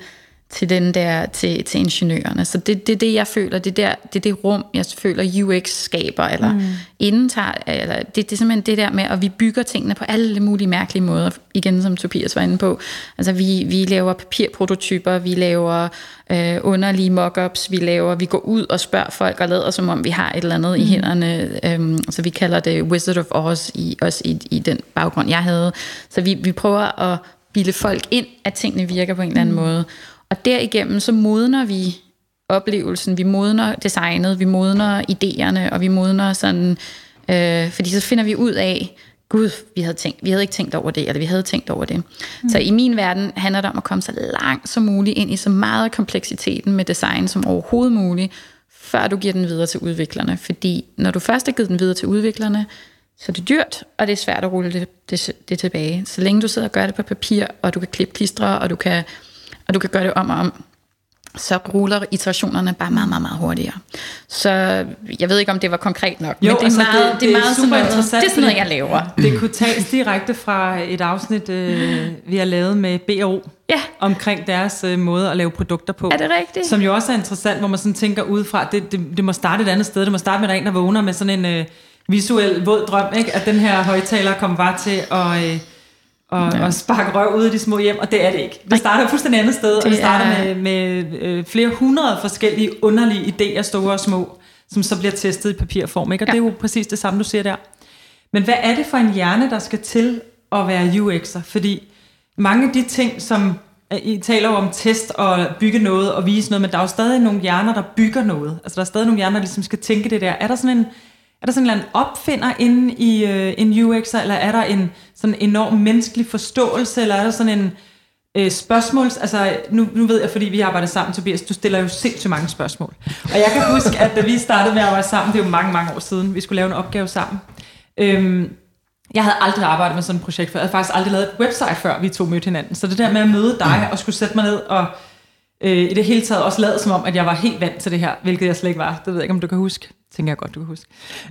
[SPEAKER 4] til, den der, til, til ingeniørerne. Så det er det, det, jeg føler. Det er, der, det det rum, jeg føler, UX skaber, eller mm. indtager. Eller det, det er simpelthen det der med, at vi bygger tingene på alle mulige mærkelige måder. Igen, som Tobias var inde på. Altså, vi, vi laver papirprototyper, vi laver øh, underlige mockups, vi laver, vi går ud og spørger folk og lader, som om vi har et eller andet mm. i hænderne. Øhm, så vi kalder det Wizard of Oz, i, også i, i den baggrund, jeg havde. Så vi, vi prøver at bilde folk ind, at tingene virker på en eller anden mm. måde. Og derigennem så modner vi oplevelsen, vi modner designet, vi modner idéerne, og vi modner sådan, øh, fordi så finder vi ud af, gud, vi havde, tænkt, vi havde ikke tænkt over det, eller vi havde tænkt over det. Mm. Så i min verden handler det om at komme så langt som muligt ind i så meget af kompleksiteten med design som overhovedet muligt, før du giver den videre til udviklerne. Fordi når du først har givet den videre til udviklerne, så er det dyrt, og det er svært at rulle det, det, det tilbage. Så længe du sidder og gør det på papir, og du kan klippe klistre, og du kan, og du kan gøre det om og om, så ruller iterationerne bare meget, meget, meget hurtigere. Så jeg ved ikke, om det var konkret nok,
[SPEAKER 2] Jo,
[SPEAKER 4] men det er
[SPEAKER 2] altså,
[SPEAKER 4] meget, det, det er meget
[SPEAKER 2] super
[SPEAKER 4] sådan noget, det er sådan noget, jeg laver.
[SPEAKER 2] Det kunne tages direkte fra et afsnit, øh, vi har lavet med BRO,
[SPEAKER 4] Ja.
[SPEAKER 2] omkring deres øh, måde at lave produkter på.
[SPEAKER 4] Er det rigtigt?
[SPEAKER 2] Som jo også er interessant, hvor man sådan tænker udefra, det, det, det må starte et andet sted. Det må starte med, at der er en, der vågner med sådan en øh, visuel våd drøm, ikke? at den her højtaler kommer bare til at... Øh, og, ja. og sparke røv ud af de små hjem, og det er det ikke. Det starter fuldstændig andet sted, og det starter
[SPEAKER 4] er-
[SPEAKER 2] med, med øh, flere hundrede forskellige underlige idéer, store og små, som så bliver testet i papirform. Ikke? Og ja. det er jo præcis det samme, du siger der. Men hvad er det for en hjerne, der skal til at være UX'er? Fordi mange af de ting, som øh, I taler jo om test og bygge noget og vise noget, men der er jo stadig nogle hjerner, der bygger noget. Altså der er stadig nogle hjerner, der ligesom skal tænke det der. Er der sådan en, er der sådan en eller anden opfinder inde i øh, en UX'er, eller er der en sådan enorm menneskelig forståelse, eller er der sådan en øh, spørgsmål? Altså, nu, nu ved jeg, fordi vi arbejder sammen, Tobias, du stiller jo sindssygt mange spørgsmål. Og jeg kan huske, at da vi startede med at arbejde sammen, det er jo mange, mange år siden, vi skulle lave en opgave sammen, øhm, Jeg havde aldrig arbejdet med sådan et projekt før. Jeg havde faktisk aldrig lavet et website før, vi to mødte hinanden. Så det der med at møde dig og skulle sætte mig ned og øh, i det hele taget også lade som om, at jeg var helt vant til det her, hvilket jeg slet ikke var. Det ved jeg ikke, om du kan huske. Tænker jeg godt, du kan huske.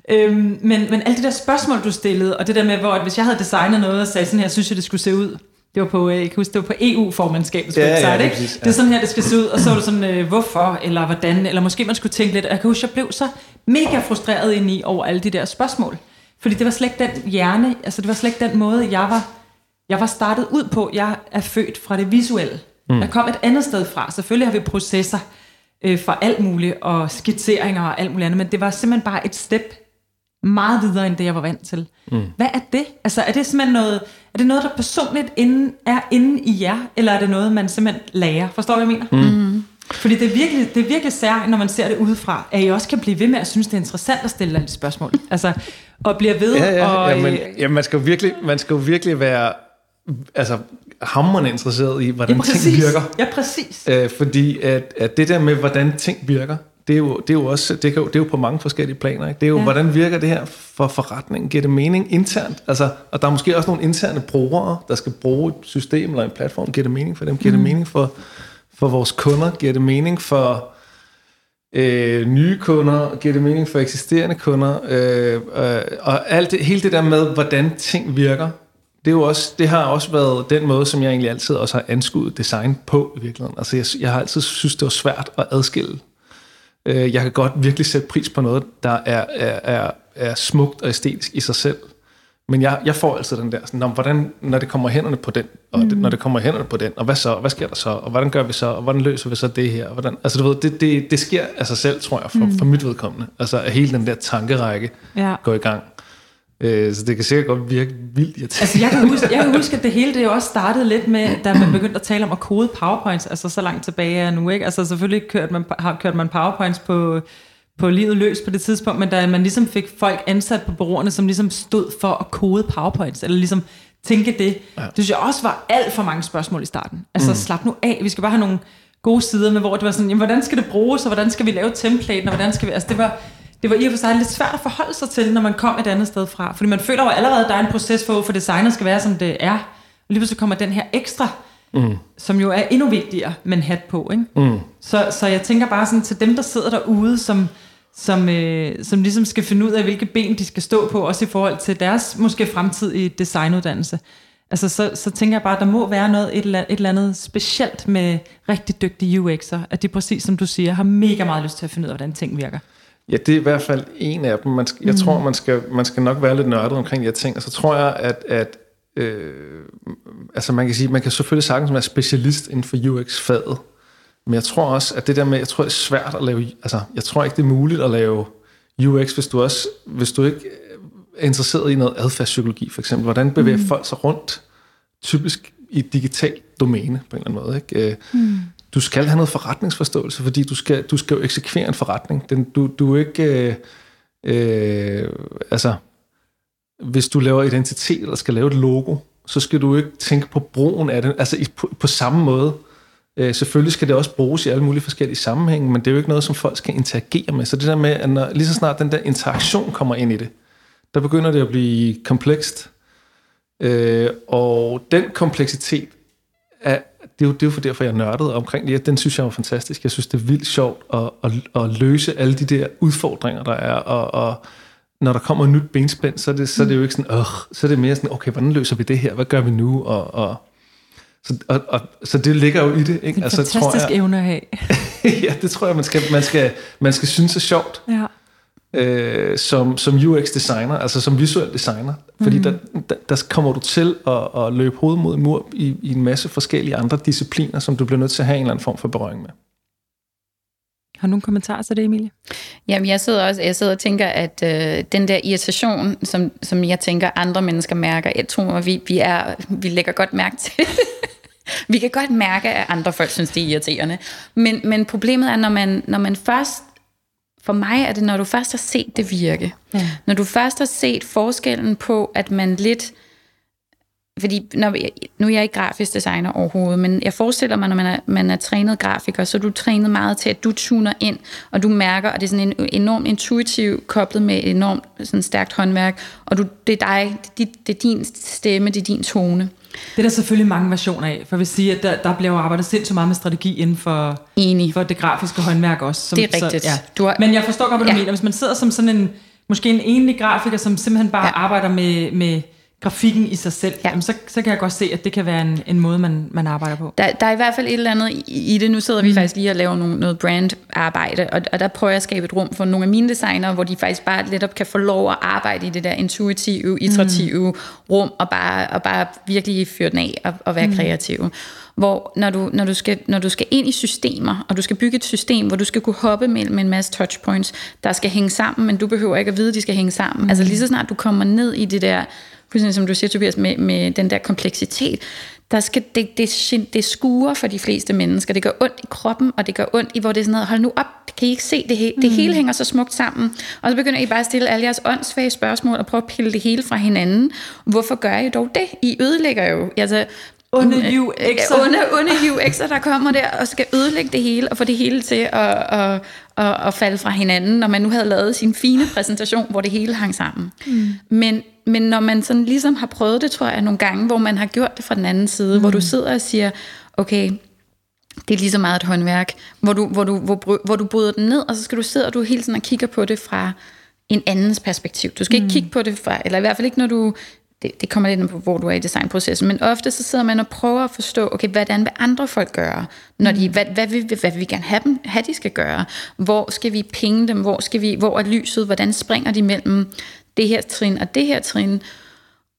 [SPEAKER 2] Øhm, men, men alle de der spørgsmål, du stillede, og det der med, hvor at hvis jeg havde designet noget og sagde sådan her, synes jeg, det skulle se ud. Det var på, øh, jeg kan huske, det var på EU-formandskabets
[SPEAKER 3] Ja, ja,
[SPEAKER 2] website,
[SPEAKER 3] det er
[SPEAKER 2] ikke?
[SPEAKER 3] præcis, ja.
[SPEAKER 2] Det er sådan her, det skal se ud, og så var det sådan, øh, hvorfor, eller hvordan, eller måske man skulle tænke lidt. Jeg kan huske, jeg blev så mega frustreret ind i over alle de der spørgsmål. Fordi det var slet ikke den hjerne, altså det var slet ikke den måde, jeg var, jeg var startet ud på. Jeg er født fra det visuelle. Mm. Jeg kom et andet sted fra. Selvfølgelig har vi processer øh, for alt muligt, og skitseringer og alt muligt andet, men det var simpelthen bare et step meget videre, end det jeg var vant til. Mm. Hvad er det? Altså er det simpelthen noget, er det noget, der personligt inde, er inde i jer, eller er det noget, man simpelthen lærer? Forstår du, hvad jeg mener? Mm. Fordi det er virkelig, det er virkelig særligt, når man ser det udefra, at I også kan blive ved med at synes, det er interessant at stille alle spørgsmål. (laughs) Altså, og bliver ved,
[SPEAKER 3] Ja, ja,
[SPEAKER 2] og...
[SPEAKER 3] ja, men,
[SPEAKER 2] øh,
[SPEAKER 3] ja, man skal jo virkelig, man skal jo virkelig være altså, hammerende interesseret i, hvordan
[SPEAKER 2] ja,
[SPEAKER 3] ting virker.
[SPEAKER 2] Ja, præcis.
[SPEAKER 3] Øh, fordi at, at det der med, hvordan ting virker, det er jo, det er jo også det er jo, det er jo på mange forskellige planer. Ikke? Det er jo,
[SPEAKER 2] ja.
[SPEAKER 3] hvordan virker det her for forretningen? Giver det mening internt? Altså, og der er måske også nogle interne brugere, der skal bruge et system eller en platform. Giver det mening for dem? Giver
[SPEAKER 2] Mm.
[SPEAKER 3] det mening for, for vores kunder? Giver det mening for øh, nye kunder? Giver det mening for eksisterende kunder? Øh, øh, og alt det, hele det der med, hvordan ting virker, det, er jo også, det har også været den måde, som jeg egentlig altid også har anskuet design på i virkeligheden. Altså jeg, jeg har altid synes, det var svært at adskille. Øh, jeg kan godt virkelig sætte pris på noget, der er, er, er, er smukt og æstetisk i sig selv. Men jeg, jeg får altid den der, sådan, "Nå, men hvordan, når det kommer hænderne på den, og det, når det kommer hænderne på den, og hvad så, hvad sker der så, og hvordan gør vi så, og hvordan løser vi så det her, og hvordan, altså du ved, det, det, det sker af sig selv, tror jeg, for, mm. for mit vedkommende. Altså at hele den der tankerække
[SPEAKER 2] Ja.
[SPEAKER 3] går i gang. Øh, så det kan sikkert godt virke vildt irriterende.
[SPEAKER 2] Altså, jeg kan, huske, jeg kan huske, at det hele det jo også startede lidt med, da man begyndte at tale om at kode powerpoints, altså så langt tilbage er nu, ikke? Altså selvfølgelig kørte man, har kørt man powerpoints på, på livet løs på det tidspunkt, men da man ligesom fik folk ansat på bureauerne, som ligesom stod for at kode powerpoints, eller ligesom tænke det, ja. det synes jeg også var alt for mange spørgsmål i starten. Altså mm. slap nu af, vi skal bare have nogle gode sider med, hvor det var sådan, jamen, hvordan skal det bruges, og hvordan skal vi lave templaten, og hvordan skal vi, altså det var, det var i og for sig lidt svært at forholde sig til, når man kom et andet sted fra. Fordi man føler jo allerede, at der er en proces for, for designet skal være, som det er. Og lige pludselig kommer den her ekstra, mm. som jo er endnu vigtigere, men hat på. Ikke? Mm. Så, så jeg tænker bare sådan til dem, der sidder derude, som, som, øh, som ligesom skal finde ud af, hvilke ben de skal stå på, også i forhold til deres måske fremtidige designuddannelse. Altså, så, så tænker jeg bare, at der må være noget, et, eller- et eller andet specielt med rigtig dygtige UX'er, at de præcis som du siger, har mega meget lyst til at finde ud af, hvordan ting virker.
[SPEAKER 3] Ja, det er i hvert fald en af dem. Man skal, jeg tror, man skal, man skal nok være lidt nørdet omkring de her ting. Og så tror jeg, at, at øh, altså man kan sige, man kan selvfølgelig sagtens være specialist inden for UX-faget. Men jeg tror også, at det der med, jeg tror, det er svært at lave, altså jeg tror ikke, det er muligt at lave UX, hvis du også, hvis du ikke er interesseret i noget adfærdspsykologi, for eksempel. Hvordan bevæger mm. folk sig rundt, typisk i et digitalt domæne, på en eller anden måde. Ikke? Mm. Du skal have noget forretningsforståelse, fordi du skal, du skal jo eksekvere en forretning. Den, du, du er ikke... Øh, øh, altså, hvis du laver identitet, eller skal lave et logo, så skal du ikke tænke på brugen af det, altså i, på, på samme måde. Øh, selvfølgelig skal det også bruges i alle mulige forskellige sammenhænge, men det er jo ikke noget, som folk skal interagere med. Så det der med, at når, lige så snart den der interaktion kommer ind i det, der begynder det at blive komplekst. Øh, og den kompleksitet, er, det, er jo, det er jo for derfor, jeg nørdede omkring det. Den synes jeg var fantastisk. Jeg synes, det er vildt sjovt at, at, at løse alle de der udfordringer, der er. Og, og når der kommer et nyt benspænd, så er det, så er det jo ikke sådan, øh, så er det mere sådan, okay, hvordan løser vi det her? Hvad gør vi nu? Og, og, så, og, og, så det ligger jo i det. Ikke?
[SPEAKER 2] En altså, fantastisk
[SPEAKER 3] tror jeg,
[SPEAKER 2] evne at have. (laughs)
[SPEAKER 3] ja, det tror jeg, man skal, man skal, man skal synes er sjovt
[SPEAKER 2] Ja.
[SPEAKER 3] Øh, som, som UX-designer, altså som visuel designer. Fordi mm. der, der, der kommer du til at, at løbe hovedet mod en mur i, i en masse forskellige andre discipliner, som du bliver nødt til at have en eller anden form for berøring med.
[SPEAKER 2] Har du nogle kommentarer til det, Emilie?
[SPEAKER 4] Jamen, jeg sidder også jeg sidder og tænker, at øh, den der irritation, som, som jeg tænker, andre mennesker mærker, jeg tror, at vi, vi, er, vi lægger godt mærke til (laughs) Vi kan godt mærke, at andre folk synes, det er irriterende. Men, men problemet er, når man, når man først for mig er det, når du først har set det virke.
[SPEAKER 2] Ja.
[SPEAKER 4] Når du først har set forskellen på, at man lidt fordi når, nu er jeg ikke grafisk designer overhovedet, men jeg forestiller mig, når man er, man er trænet grafiker, så er du trænet meget til, at du tuner ind, og du mærker, og det er sådan en enormt intuitiv, koblet med et enormt sådan stærkt håndværk, og du, det er dig, det, det er din stemme, det er din tone.
[SPEAKER 2] Det er der selvfølgelig mange versioner af, for jeg vil sige, at der, der bliver jo arbejdet sindssygt meget med strategi inden for,
[SPEAKER 4] Enig.
[SPEAKER 2] for det grafiske håndværk også. Som,
[SPEAKER 4] Det er rigtigt.
[SPEAKER 2] Så, ja.
[SPEAKER 4] Du har-
[SPEAKER 2] Men jeg forstår godt, hvad du
[SPEAKER 4] Ja.
[SPEAKER 2] mener. Hvis man sidder som sådan en, måske en enlig grafiker, som simpelthen bare
[SPEAKER 4] Ja.
[SPEAKER 2] arbejder med, med grafikken i sig selv,
[SPEAKER 4] Ja.
[SPEAKER 2] jamen så, så kan jeg godt se, at det kan være en, en måde, man, man arbejder på.
[SPEAKER 4] Der, der er i hvert fald et eller andet i, i det. Nu sidder vi faktisk lige og laver nogle, noget brandarbejde, og, og der prøver jeg at skabe et rum for nogle af mine designere, hvor de faktisk bare netop kan få lov at arbejde i det der intuitive, iterative mm. rum, og bare, og bare virkelig fyre den af og, og være mm. kreative. Hvor når du, når, du skal, når du skal ind i systemer, og du skal bygge et system, hvor du skal kunne hoppe mellem en masse touchpoints, der skal hænge sammen, men du behøver ikke at vide, at de skal hænge sammen. Mm. Altså lige så snart du kommer ned i det der, fuldstændig som du siger, Tobias, med, med den der kompleksitet, der skal, det, det, det skuer for de fleste mennesker. Det gør ondt i kroppen, og det gør ondt i, hvor det er sådan noget, hold nu op, kan I ikke se det hele? Det hele hænger så smukt sammen. Og så begynder I bare at stille alle jeres åndssvage spørgsmål, og prøve at pille det hele fra hinanden. Hvorfor gør I dog det? I ødelægger jo, altså,
[SPEAKER 2] Onde UX'er.
[SPEAKER 4] Onde, onde UX'er, der kommer der og skal ødelægge det hele, og få det hele til at, at, at, at falde fra hinanden, når man nu havde lavet sin fine præsentation, hvor det hele hang sammen. Mm. Men, men når man sådan ligesom har prøvet det, tror jeg, nogle gange, hvor man har gjort det fra den anden side, mm. hvor du sidder og siger, okay, det er lige så meget et håndværk, hvor du, hvor du, hvor, hvor du bryder den ned, og så skal du sidde og du hele tiden og kigger på det fra en andens perspektiv. Du skal ikke kigge på det fra, eller i hvert fald ikke, når du, det, det kommer lidt an på, hvor du er i designprocessen, men ofte så sidder man og prøver at forstå, okay, hvordan vil andre folk gøre, når de, hvad, hvad, vil, hvad vil vi gerne have dem, have de skal gøre, hvor skal vi pinge dem, hvor, skal vi, hvor er lyset, hvordan springer de mellem det her trin og det her trin,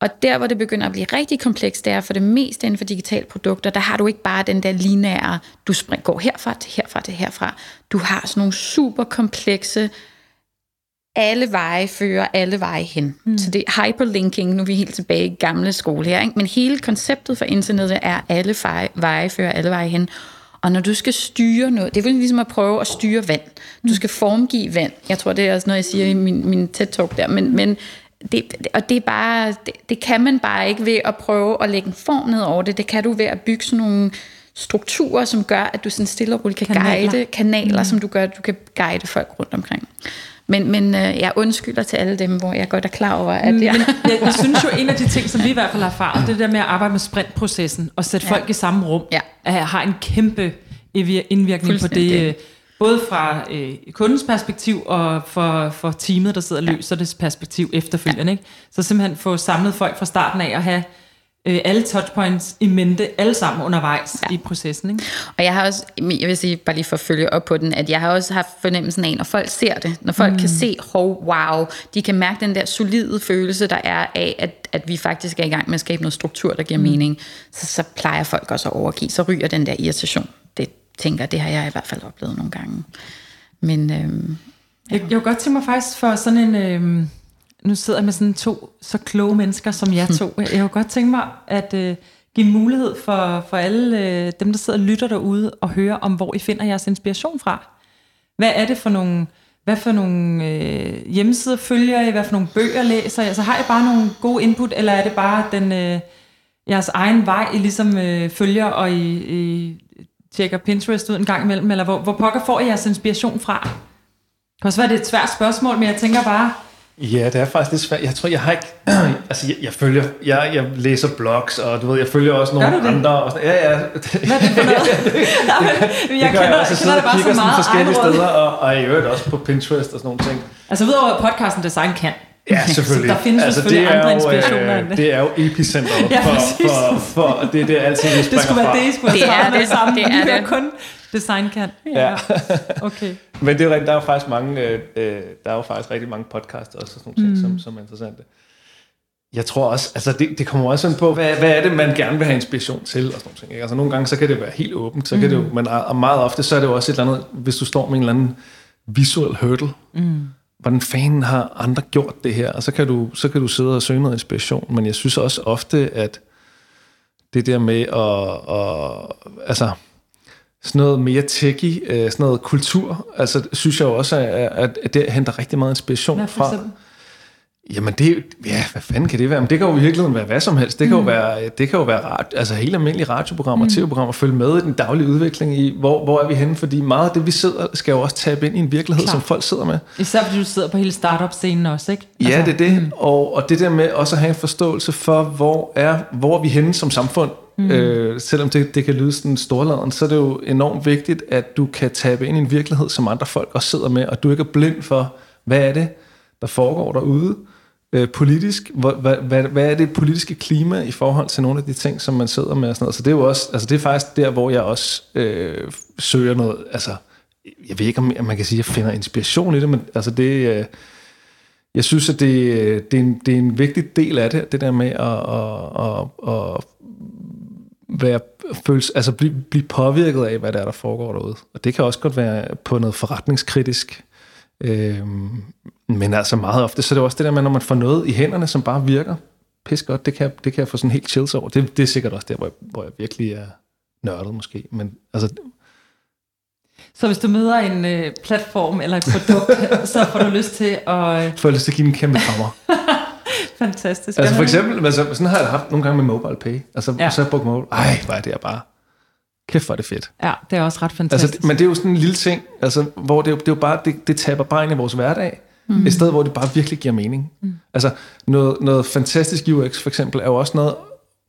[SPEAKER 4] og der, hvor det begynder at blive rigtig komplekst, det er for det meste inden for digitale produkter, der har du ikke bare den der lineære, du spring, går herfra til herfra til herfra. Du har sådan nogle super komplekse, alle veje fører alle veje hen. Mm. Så det er hyperlinking, nu er vi helt tilbage i gamle skole her, ikke? men hele konceptet for internettet er, alle veje, veje fører alle veje hen. Og når du skal styre noget, det er vel ligesom at prøve at styre vand. Du skal formgive vand. Jeg tror, det er også noget, jeg siger i min, min TED-talk der, men, men det, og det er bare, det, det kan man bare ikke ved at prøve at lægge en form ned over det. Det kan du ved at bygge sådan nogle strukturer, som gør, at du sådan stille og roligt kan
[SPEAKER 2] Kanaler.
[SPEAKER 4] guide kanaler, mm. som du gør, at du kan guide folk rundt omkring. Men, men øh, jeg undskylder til alle dem, hvor jeg godt er klar over, at jeg...
[SPEAKER 2] Men jeg, jeg synes jo, en af de ting, som vi i hvert fald har erfaret, det er der med at arbejde med sprintprocessen og sætte
[SPEAKER 4] Ja.
[SPEAKER 2] folk i samme rum,
[SPEAKER 4] Ja.
[SPEAKER 2] er- har en kæmpe indvirkning på det, øh, både fra øh, kundens perspektiv og for, for teamet, der sidder og løser det perspektiv efterfølgende. Ikke? Så simpelthen få samlet folk fra starten af og have øh, alle touchpoints i mente, alle sammen undervejs ja. i processen. Ikke?
[SPEAKER 4] Og jeg har også, jeg vil sige, bare lige for at følge op på den, at jeg har også haft fornemmelsen af, når folk ser det, når folk mm. kan se, hov, wow, de kan mærke den der solide følelse, der er af, at, at vi faktisk er i gang med at skabe noget struktur, der giver mm. mening, så, så plejer folk også at overgive, så ryger den der irritation. Det tænker det har jeg i hvert fald oplevet nogle gange. Men øhm,
[SPEAKER 2] Jeg, jeg kunne godt tænke mig faktisk for sådan en... Øh, nu sidder jeg med sådan to så kloge mennesker som jer to. Jeg, jeg kunne godt tænke mig at øh, give mulighed for, for alle øh, dem, der sidder og lytter derude, og høre om, hvor I finder jeres inspiration fra. Hvad er det for nogle... Hvad for nogle øh, hjemmesider følger I? Hvad for nogle bøger læser I? Altså har I bare nogle gode input, eller er det bare den, øh, jeres egen vej, I ligesom øh, følger, og I, I tjekker Pinterest ud en gang imellem? Eller hvor, hvor pokker får I jeres inspiration fra? Det kan også være, det er et svært spørgsmål, men jeg tænker bare,
[SPEAKER 3] Ja, det er faktisk lidt svært. Jeg tror, jeg har ikke... (clears throat) altså, jeg, jeg følger... Jeg, jeg læser blogs, og du ved, jeg følger også nogle
[SPEAKER 2] det?
[SPEAKER 3] andre. Og sådan, ja, ja. Det,
[SPEAKER 2] hvad er det for noget? (laughs) jeg
[SPEAKER 3] det gør jeg også. Jeg sidder og kigger sådan forskellige steder, og, og i øvrigt også på Pinterest og sådan nogle ting.
[SPEAKER 2] Altså udover at podcasten Design kan.
[SPEAKER 3] Ja, (laughs) selvfølgelig.
[SPEAKER 2] Så der findes altså, selvfølgelig
[SPEAKER 3] det er
[SPEAKER 2] andre
[SPEAKER 3] jo,
[SPEAKER 2] inspirationer end
[SPEAKER 3] øh,
[SPEAKER 2] det.
[SPEAKER 3] det er jo epicenteret (laughs)
[SPEAKER 2] Ja,
[SPEAKER 3] for,
[SPEAKER 2] præcis.
[SPEAKER 3] for, for, det er det altid, vi
[SPEAKER 2] Det
[SPEAKER 3] springer
[SPEAKER 2] skulle være
[SPEAKER 3] fra.
[SPEAKER 2] det, I skulle
[SPEAKER 4] Det
[SPEAKER 2] have
[SPEAKER 4] er
[SPEAKER 2] med
[SPEAKER 4] det.
[SPEAKER 2] sammen.
[SPEAKER 4] Det er
[SPEAKER 2] Vi hører
[SPEAKER 4] det.
[SPEAKER 2] kun Design kan.
[SPEAKER 3] Ja.
[SPEAKER 2] Okay.
[SPEAKER 3] Men det er rigtigt, der er jo faktisk mange, øh, øh, der er jo faktisk rigtig mange podcasts også, og sådan nogle ting, mm. som, som er interessante. Jeg tror også, altså det, det kommer også ind på, hvad, hvad er det, man gerne vil have inspiration til, og sådan nogle ting. Ikke? Altså nogle gange, så kan det være helt åbent, så kan det jo, men og meget ofte, så er det jo også et eller andet, hvis du står med en eller anden visuel hurdle, mm. hvordan fanden har andre gjort det her, og så kan, du, så kan du sidde og søge noget inspiration, men jeg synes også ofte, at det der med at, at altså, sådan noget mere techy, øh, sådan noget kultur, altså synes jeg jo også, at, at det henter rigtig meget inspiration
[SPEAKER 2] Hvad
[SPEAKER 3] fra.
[SPEAKER 2] eksempel?
[SPEAKER 3] Jamen det, ja, hvad fanden kan det være? Men det kan jo i virkeligheden være hvad som helst. Det kan mm. jo være, det kan jo være radio, altså helt almindelige radioprogrammer, mm. tv-programmer, følge med i den daglige udvikling i, hvor, hvor er vi henne? Fordi meget af det, vi sidder, skal jo også tabe ind i en virkelighed, Klar. som folk sidder med.
[SPEAKER 2] Især fordi du sidder på hele startup-scenen også, ikke?
[SPEAKER 3] Altså, ja, det er det. Mm. Og, og det der med også at have en forståelse for, hvor er, hvor er vi henne som samfund? Mm. Øh, selvom det, det kan lyde sådan storladen, så er det jo enormt vigtigt, at du kan tabe ind i en virkelighed, som andre folk også sidder med, og du ikke er blind for, hvad er det, der foregår derude, øh, politisk, hvad, hvad, hvad, hvad er det politiske klima i forhold til nogle af de ting, som man sidder med og sådan noget. Så det er jo også, altså det er faktisk der, hvor jeg også øh, søger noget, altså jeg ved ikke, om man kan sige, at jeg finder inspiration i det, men altså det, øh, jeg synes, at det, øh, det, er en, det er en vigtig del af det, det der med at, at, at, at være, føles, altså blive, blive påvirket af, hvad der er, der foregår derude. Og det kan også godt være på noget forretningskritisk, Øhm, men altså meget ofte, så er det også det der med, når man får noget i hænderne, som bare virker pis godt, det kan, det kan jeg få sådan helt chills over. Det, det er sikkert også der, hvor jeg, hvor jeg virkelig er nørdet måske. Men altså,
[SPEAKER 2] så hvis du møder en øh, platform eller et produkt, så får du lyst til at... Øh...
[SPEAKER 3] Får lyst til at give en kæmpe (laughs) krammer.
[SPEAKER 2] Fantastisk.
[SPEAKER 3] Altså for eksempel, altså, sådan har jeg haft nogle gange med mobile pay. Altså, ja. så har jeg brugt mobile. Ej, hvor er det bare Kæft, hvor er det fedt.
[SPEAKER 2] Ja, det er også ret fantastisk.
[SPEAKER 3] Altså, men det er jo sådan en lille ting, altså, hvor det, det, er jo bare, det, det taber bare ind i vores hverdag. Mm. Et sted, hvor det bare virkelig giver mening. Mm. Altså, noget, noget fantastisk UX for eksempel, er jo også noget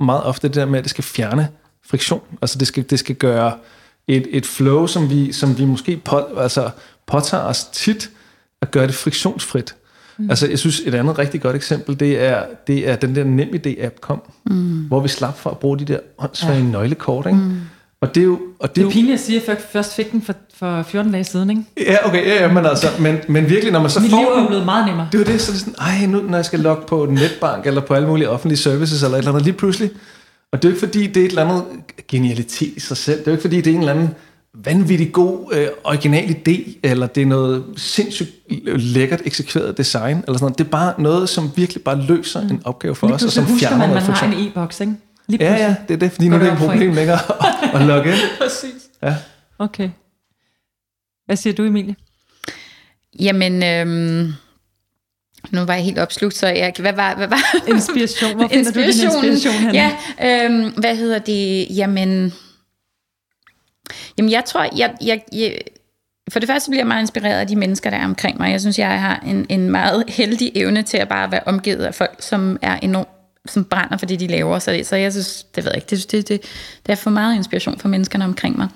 [SPEAKER 3] meget ofte det der med, at det skal fjerne friktion. Altså, det skal, det skal gøre et, et flow, som vi, som vi måske på, altså, påtager os tit, at gøre det friktionsfrit. Mm. Altså, jeg synes, et andet rigtig godt eksempel, det er, det er den der NemID-app kom, mm. hvor vi slap for at bruge de der åndssvage ja. nøglekort, ikke? Mm.
[SPEAKER 2] Og det er jo... Og det, det er pinligt at sige, at jeg først fik den for, for 14 dage siden, ikke?
[SPEAKER 3] Ja, okay, ja, ja men altså, men, men virkelig, når man så
[SPEAKER 2] Mit
[SPEAKER 3] får
[SPEAKER 2] liv er blevet meget nemmere.
[SPEAKER 3] Det er jo det, så det er sådan, ej, nu når jeg skal logge på netbank, eller på alle mulige offentlige services, eller et eller andet, lige pludselig, og det er jo ikke fordi, det er et eller andet genialitet i sig selv, det er jo ikke fordi, det er en eller anden vanvittig god, øh, original idé, eller det er noget sindssygt lækkert eksekveret design, eller sådan noget. Det er bare noget, som virkelig bare løser mm. en opgave for os, og som fjerner
[SPEAKER 2] man,
[SPEAKER 3] noget
[SPEAKER 2] man har en e-boks, ikke?
[SPEAKER 3] Lige ja, ja, det er det, fordi nu er det ikke et problem længere at, (laughs) at logge ind.
[SPEAKER 2] Præcis. Ja. Okay. Hvad siger du, Emilie?
[SPEAKER 4] Jamen, øhm, nu var jeg helt opslugt, så jeg, hvad var... Hvad var
[SPEAKER 2] inspiration, hvor finder du din inspiration henne?
[SPEAKER 4] Ja, øhm, hvad hedder det? Jamen, jamen jeg tror, jeg, jeg, jeg, for det første bliver jeg meget inspireret af de mennesker, der er omkring mig. Jeg synes, jeg har en, en meget heldig evne til at bare være omgivet af folk, som er enormt som brænder for det, de laver. Så, det, så jeg synes, det ved jeg ikke, det, det, det, det er for meget inspiration for menneskerne omkring mig.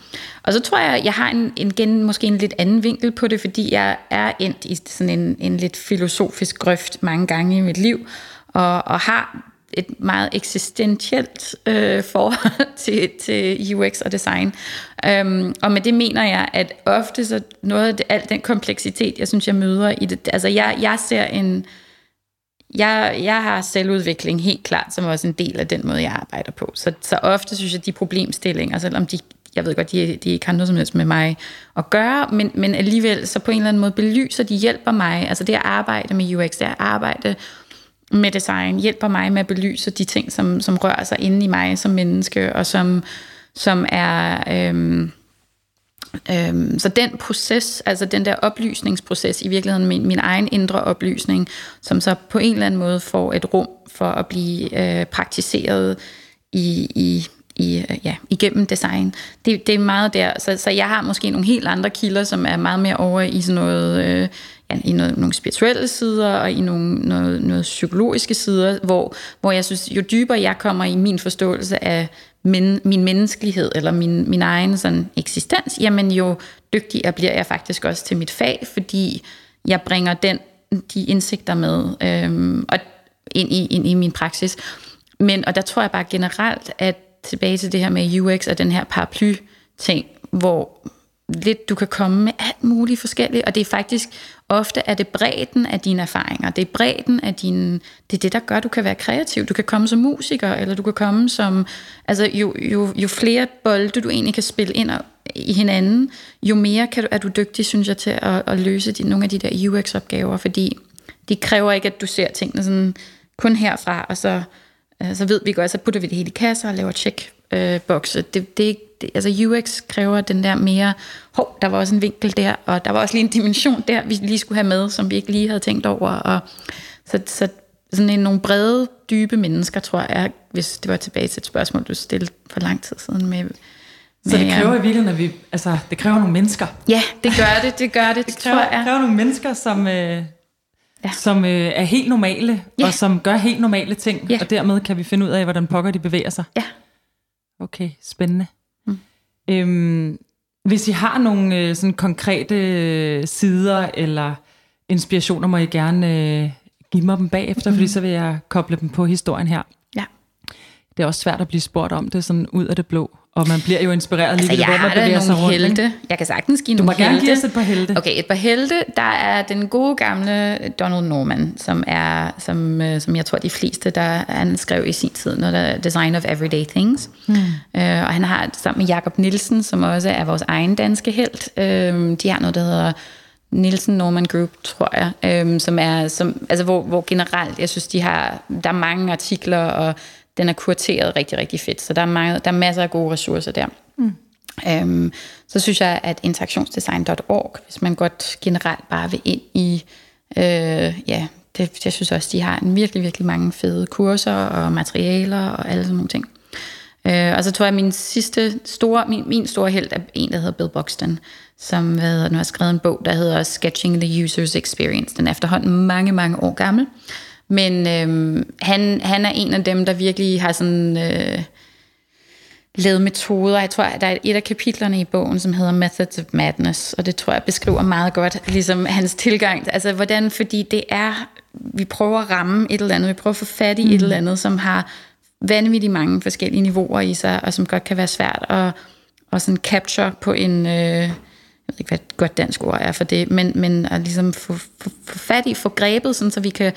[SPEAKER 4] Og så tror jeg, jeg har en, en, gen, måske en lidt anden vinkel på det, fordi jeg er endt i sådan en, en lidt filosofisk grøft mange gange i mit liv, og, og har et meget eksistentielt øh, forhold (laughs) til, til UX og design. Øhm, og med det mener jeg, at ofte så noget af det, al den kompleksitet, jeg synes, jeg møder i det, altså jeg, jeg ser en, jeg, jeg har selvudvikling helt klart som også en del af den måde, jeg arbejder på. Så, så ofte synes jeg, at de problemstillinger, selvom de, jeg ved godt, de, de ikke har noget som helst med mig at gøre, men, men alligevel så på en eller anden måde belyser, de hjælper mig. Altså det at arbejde med UX, det at arbejde med design, hjælper mig med at belyse de ting, som, som rører sig inde i mig som menneske, og som, som er... Øhm, Øhm, så den proces, altså den der oplysningsproces, i virkeligheden min, min egen indre oplysning, som så på en eller anden måde får et rum for at blive øh, praktiseret i, i, i, øh, ja, igennem design. Det, det er meget der. Så, så jeg har måske nogle helt andre kilder, som er meget mere over i sådan noget... Øh, i noget, nogle spirituelle sider og i nogle, noget, noget psykologiske sider, hvor, hvor jeg synes, jo dybere jeg kommer i min forståelse af min, min menneskelighed eller min, min egen sådan eksistens, jamen jo dygtigere bliver jeg faktisk også til mit fag, fordi jeg bringer den, de indsigter med øhm, og ind, i, ind i min praksis. Men, og der tror jeg bare generelt, at tilbage til det her med UX og den her paraply-ting, hvor lidt du kan komme med alt muligt forskelligt, og det er faktisk ofte er det bredden af dine erfaringer, det er bredden af din, det er det, der gør, at du kan være kreativ. Du kan komme som musiker, eller du kan komme som, altså jo, jo, jo flere bolde du egentlig kan spille ind i hinanden, jo mere kan du, er du dygtig, synes jeg, til at, at løse de, nogle af de der UX-opgaver, fordi de kræver ikke, at du ser tingene sådan kun herfra, og så, øh, så ved vi godt, så putter vi det hele i kasser og laver check øh, bokse. Det, det, det, altså UX kræver den der mere, hov, der var også en vinkel der, og der var også lige en dimension der, vi lige skulle have med, som vi ikke lige havde tænkt over, og Så, så sådan en, nogle brede, dybe mennesker, tror jeg, hvis det var tilbage til et spørgsmål, du stillede for lang tid siden med...
[SPEAKER 2] Så det kræver i virkeligheden, at vi, altså, det kræver nogle mennesker.
[SPEAKER 4] Ja, det gør det, det gør det, (laughs)
[SPEAKER 2] Det kræver,
[SPEAKER 4] tror jeg.
[SPEAKER 2] kræver nogle mennesker, som, øh. Ja. som øh, er helt normale,
[SPEAKER 4] Ja.
[SPEAKER 2] og som gør helt normale ting,
[SPEAKER 4] Ja.
[SPEAKER 2] og dermed kan vi finde ud af, hvordan pokker de bevæger sig.
[SPEAKER 4] Ja.
[SPEAKER 2] Okay, spændende. Øhm, hvis I har nogle øh, sådan konkrete øh, sider eller inspirationer, må I gerne øh, give mig dem bagefter, mm. fordi så vil jeg koble dem på historien her. Det er også svært at blive spurgt om det sådan ud af det blå, og man bliver jo inspireret
[SPEAKER 4] Altså,
[SPEAKER 2] lige
[SPEAKER 4] jeg
[SPEAKER 2] hvor man bevæger sig rundt.
[SPEAKER 4] helte. Jeg kan sagtens give
[SPEAKER 2] Du må gerne give os et par helte.
[SPEAKER 4] Okay, et par helte. Der er den gode gamle Donald Norman, som er, som, øh, som jeg tror de fleste, der han skrev i sin tid, noget der er Design of Everyday Things. Hmm. Øh, og han har sammen med Jakob Nielsen, som også er vores egen danske helt. Øh, de har noget, der hedder Nielsen Norman Group, tror jeg, øhm, som er, som, altså hvor, hvor generelt, jeg synes, de har, der er mange artikler, og den er kurateret rigtig, rigtig fedt, så der er, mange, der er masser af gode ressourcer der. Mm. Øhm, så synes jeg, at interaktionsdesign.org, hvis man godt generelt bare vil ind i, øh, ja, det, jeg synes også, de har en virkelig, virkelig mange fede kurser og materialer og alle sådan nogle ting. Øh, og så tror jeg, at min sidste store, min, min store held er en, der hedder Bill Buxton, som hvad hedder, nu har skrevet en bog, der hedder Sketching the User's Experience. Den er efterhånden mange, mange år gammel. Men øh, han, han er en af dem, der virkelig har sådan... Øh, lavet metoder. Jeg tror, at der er et af kapitlerne i bogen, som hedder Methods of Madness, og det tror jeg beskriver meget godt ligesom hans tilgang. Altså hvordan, fordi det er, vi prøver at ramme et eller andet, vi prøver at få fat i mm. et eller andet, som har vanvittigt mange forskellige niveauer i sig, og som godt kan være svært at, at sådan capture på en, øh, jeg ved ikke, hvad et godt dansk ord er for det, men, men at ligesom få, få, få fat i, få grebet, sådan, så vi kan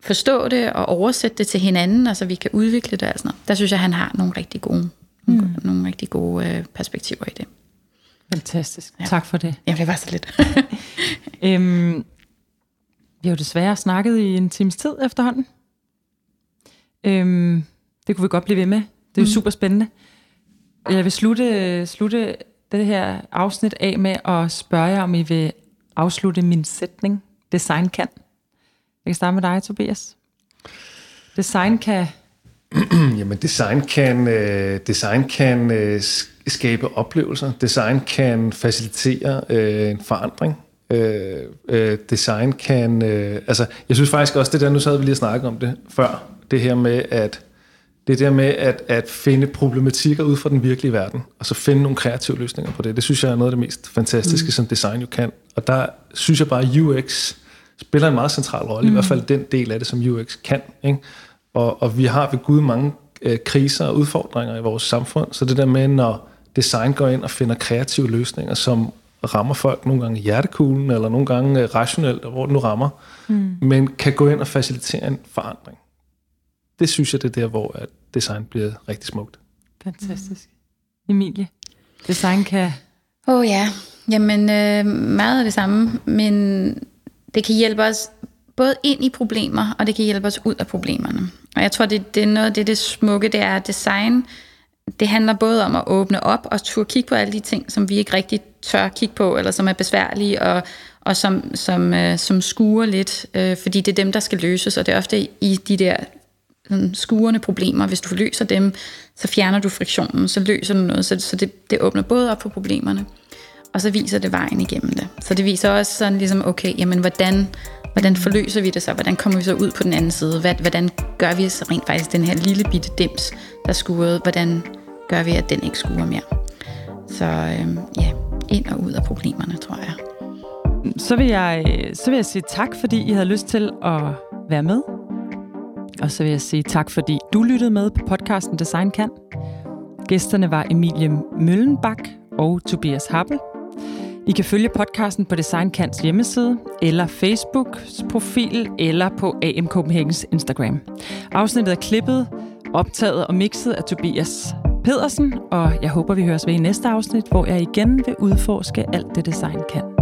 [SPEAKER 4] forstå det og oversætte det til hinanden, og så vi kan udvikle det. Og sådan noget. Der synes jeg, han har nogle rigtig gode, mm. nogle rigtig gode øh, perspektiver i det.
[SPEAKER 2] Fantastisk. Ja. Tak for det.
[SPEAKER 4] Jamen, det var så lidt. (laughs)
[SPEAKER 2] Øhm, vi har jo desværre snakket i en times tid efterhånden. Øhm, det kunne vi godt blive ved med. Det er jo mm. super spændende. Jeg vil slutte, slutte det her afsnit af med at spørge jer, om I vil afslutte min sætning. Design kan. Jeg kan starte med dig, Tobias. Design kan... (clears throat)
[SPEAKER 3] Jamen, design kan, øh, design kan øh, skabe oplevelser. Design kan facilitere øh, en forandring. Øh, øh, design kan... Øh, altså, jeg synes faktisk også, det der, nu sad vi lige og snakkede om det før, det her med, at det der med at, at finde problematikker ud fra den virkelige verden, og så finde nogle kreative løsninger på det, det synes jeg er noget af det mest fantastiske, mm. som design jo kan. Og der synes jeg bare, at UX spiller en meget central rolle, mm. i hvert fald den del af det, som UX kan. Ikke? Og, og vi har ved Gud mange øh, kriser og udfordringer i vores samfund, så det der med, når design går ind og finder kreative løsninger, som rammer folk nogle gange i hjertekuglen, eller nogle gange øh, rationelt, hvor det nu rammer, mm. men kan gå ind og facilitere en forandring. Det synes jeg, det er der, hvor at design bliver rigtig smukt.
[SPEAKER 2] Fantastisk. Emilie, design kan...
[SPEAKER 4] Åh oh, ja, jamen øh, meget af det samme, men det kan hjælpe os både ind i problemer, og det kan hjælpe os ud af problemerne. Og jeg tror, det, det er noget af det, det smukke, det er at design. Det handler både om at åbne op og turde kigge på alle de ting, som vi ikke rigtig tør kigge på, eller som er besværlige, og, og som, som, øh, som skuer lidt, øh, fordi det er dem, der skal løses, og det er ofte i de der sådan, skuerne problemer. Hvis du løser dem, så fjerner du friktionen, så løser du noget, så, så det, det åbner både op for problemerne, og så viser det vejen igennem det. Så det viser også sådan ligesom, okay, jamen hvordan, hvordan forløser vi det så? Hvordan kommer vi så ud på den anden side? Hvad, hvordan gør vi så rent faktisk den her lille bitte dims, der skurede? Hvordan gør vi, at den ikke skuer mere? Så øhm, ja, ind og ud af problemerne, tror jeg.
[SPEAKER 2] Så vil jeg, så vil jeg sige tak, fordi I havde lyst til at være med. Og så vil jeg sige tak, fordi du lyttede med på podcasten Design Kan. Gæsterne var Emilie Møllenbak og Tobias Happel. I kan følge podcasten på DesignKans hjemmeside, eller Facebooks profil, eller på AM Copenhagens Instagram. Afsnittet er klippet, optaget og mixet af Tobias Pedersen, og jeg håber, vi høres ved i næste afsnit, hvor jeg igen vil udforske alt det design kan.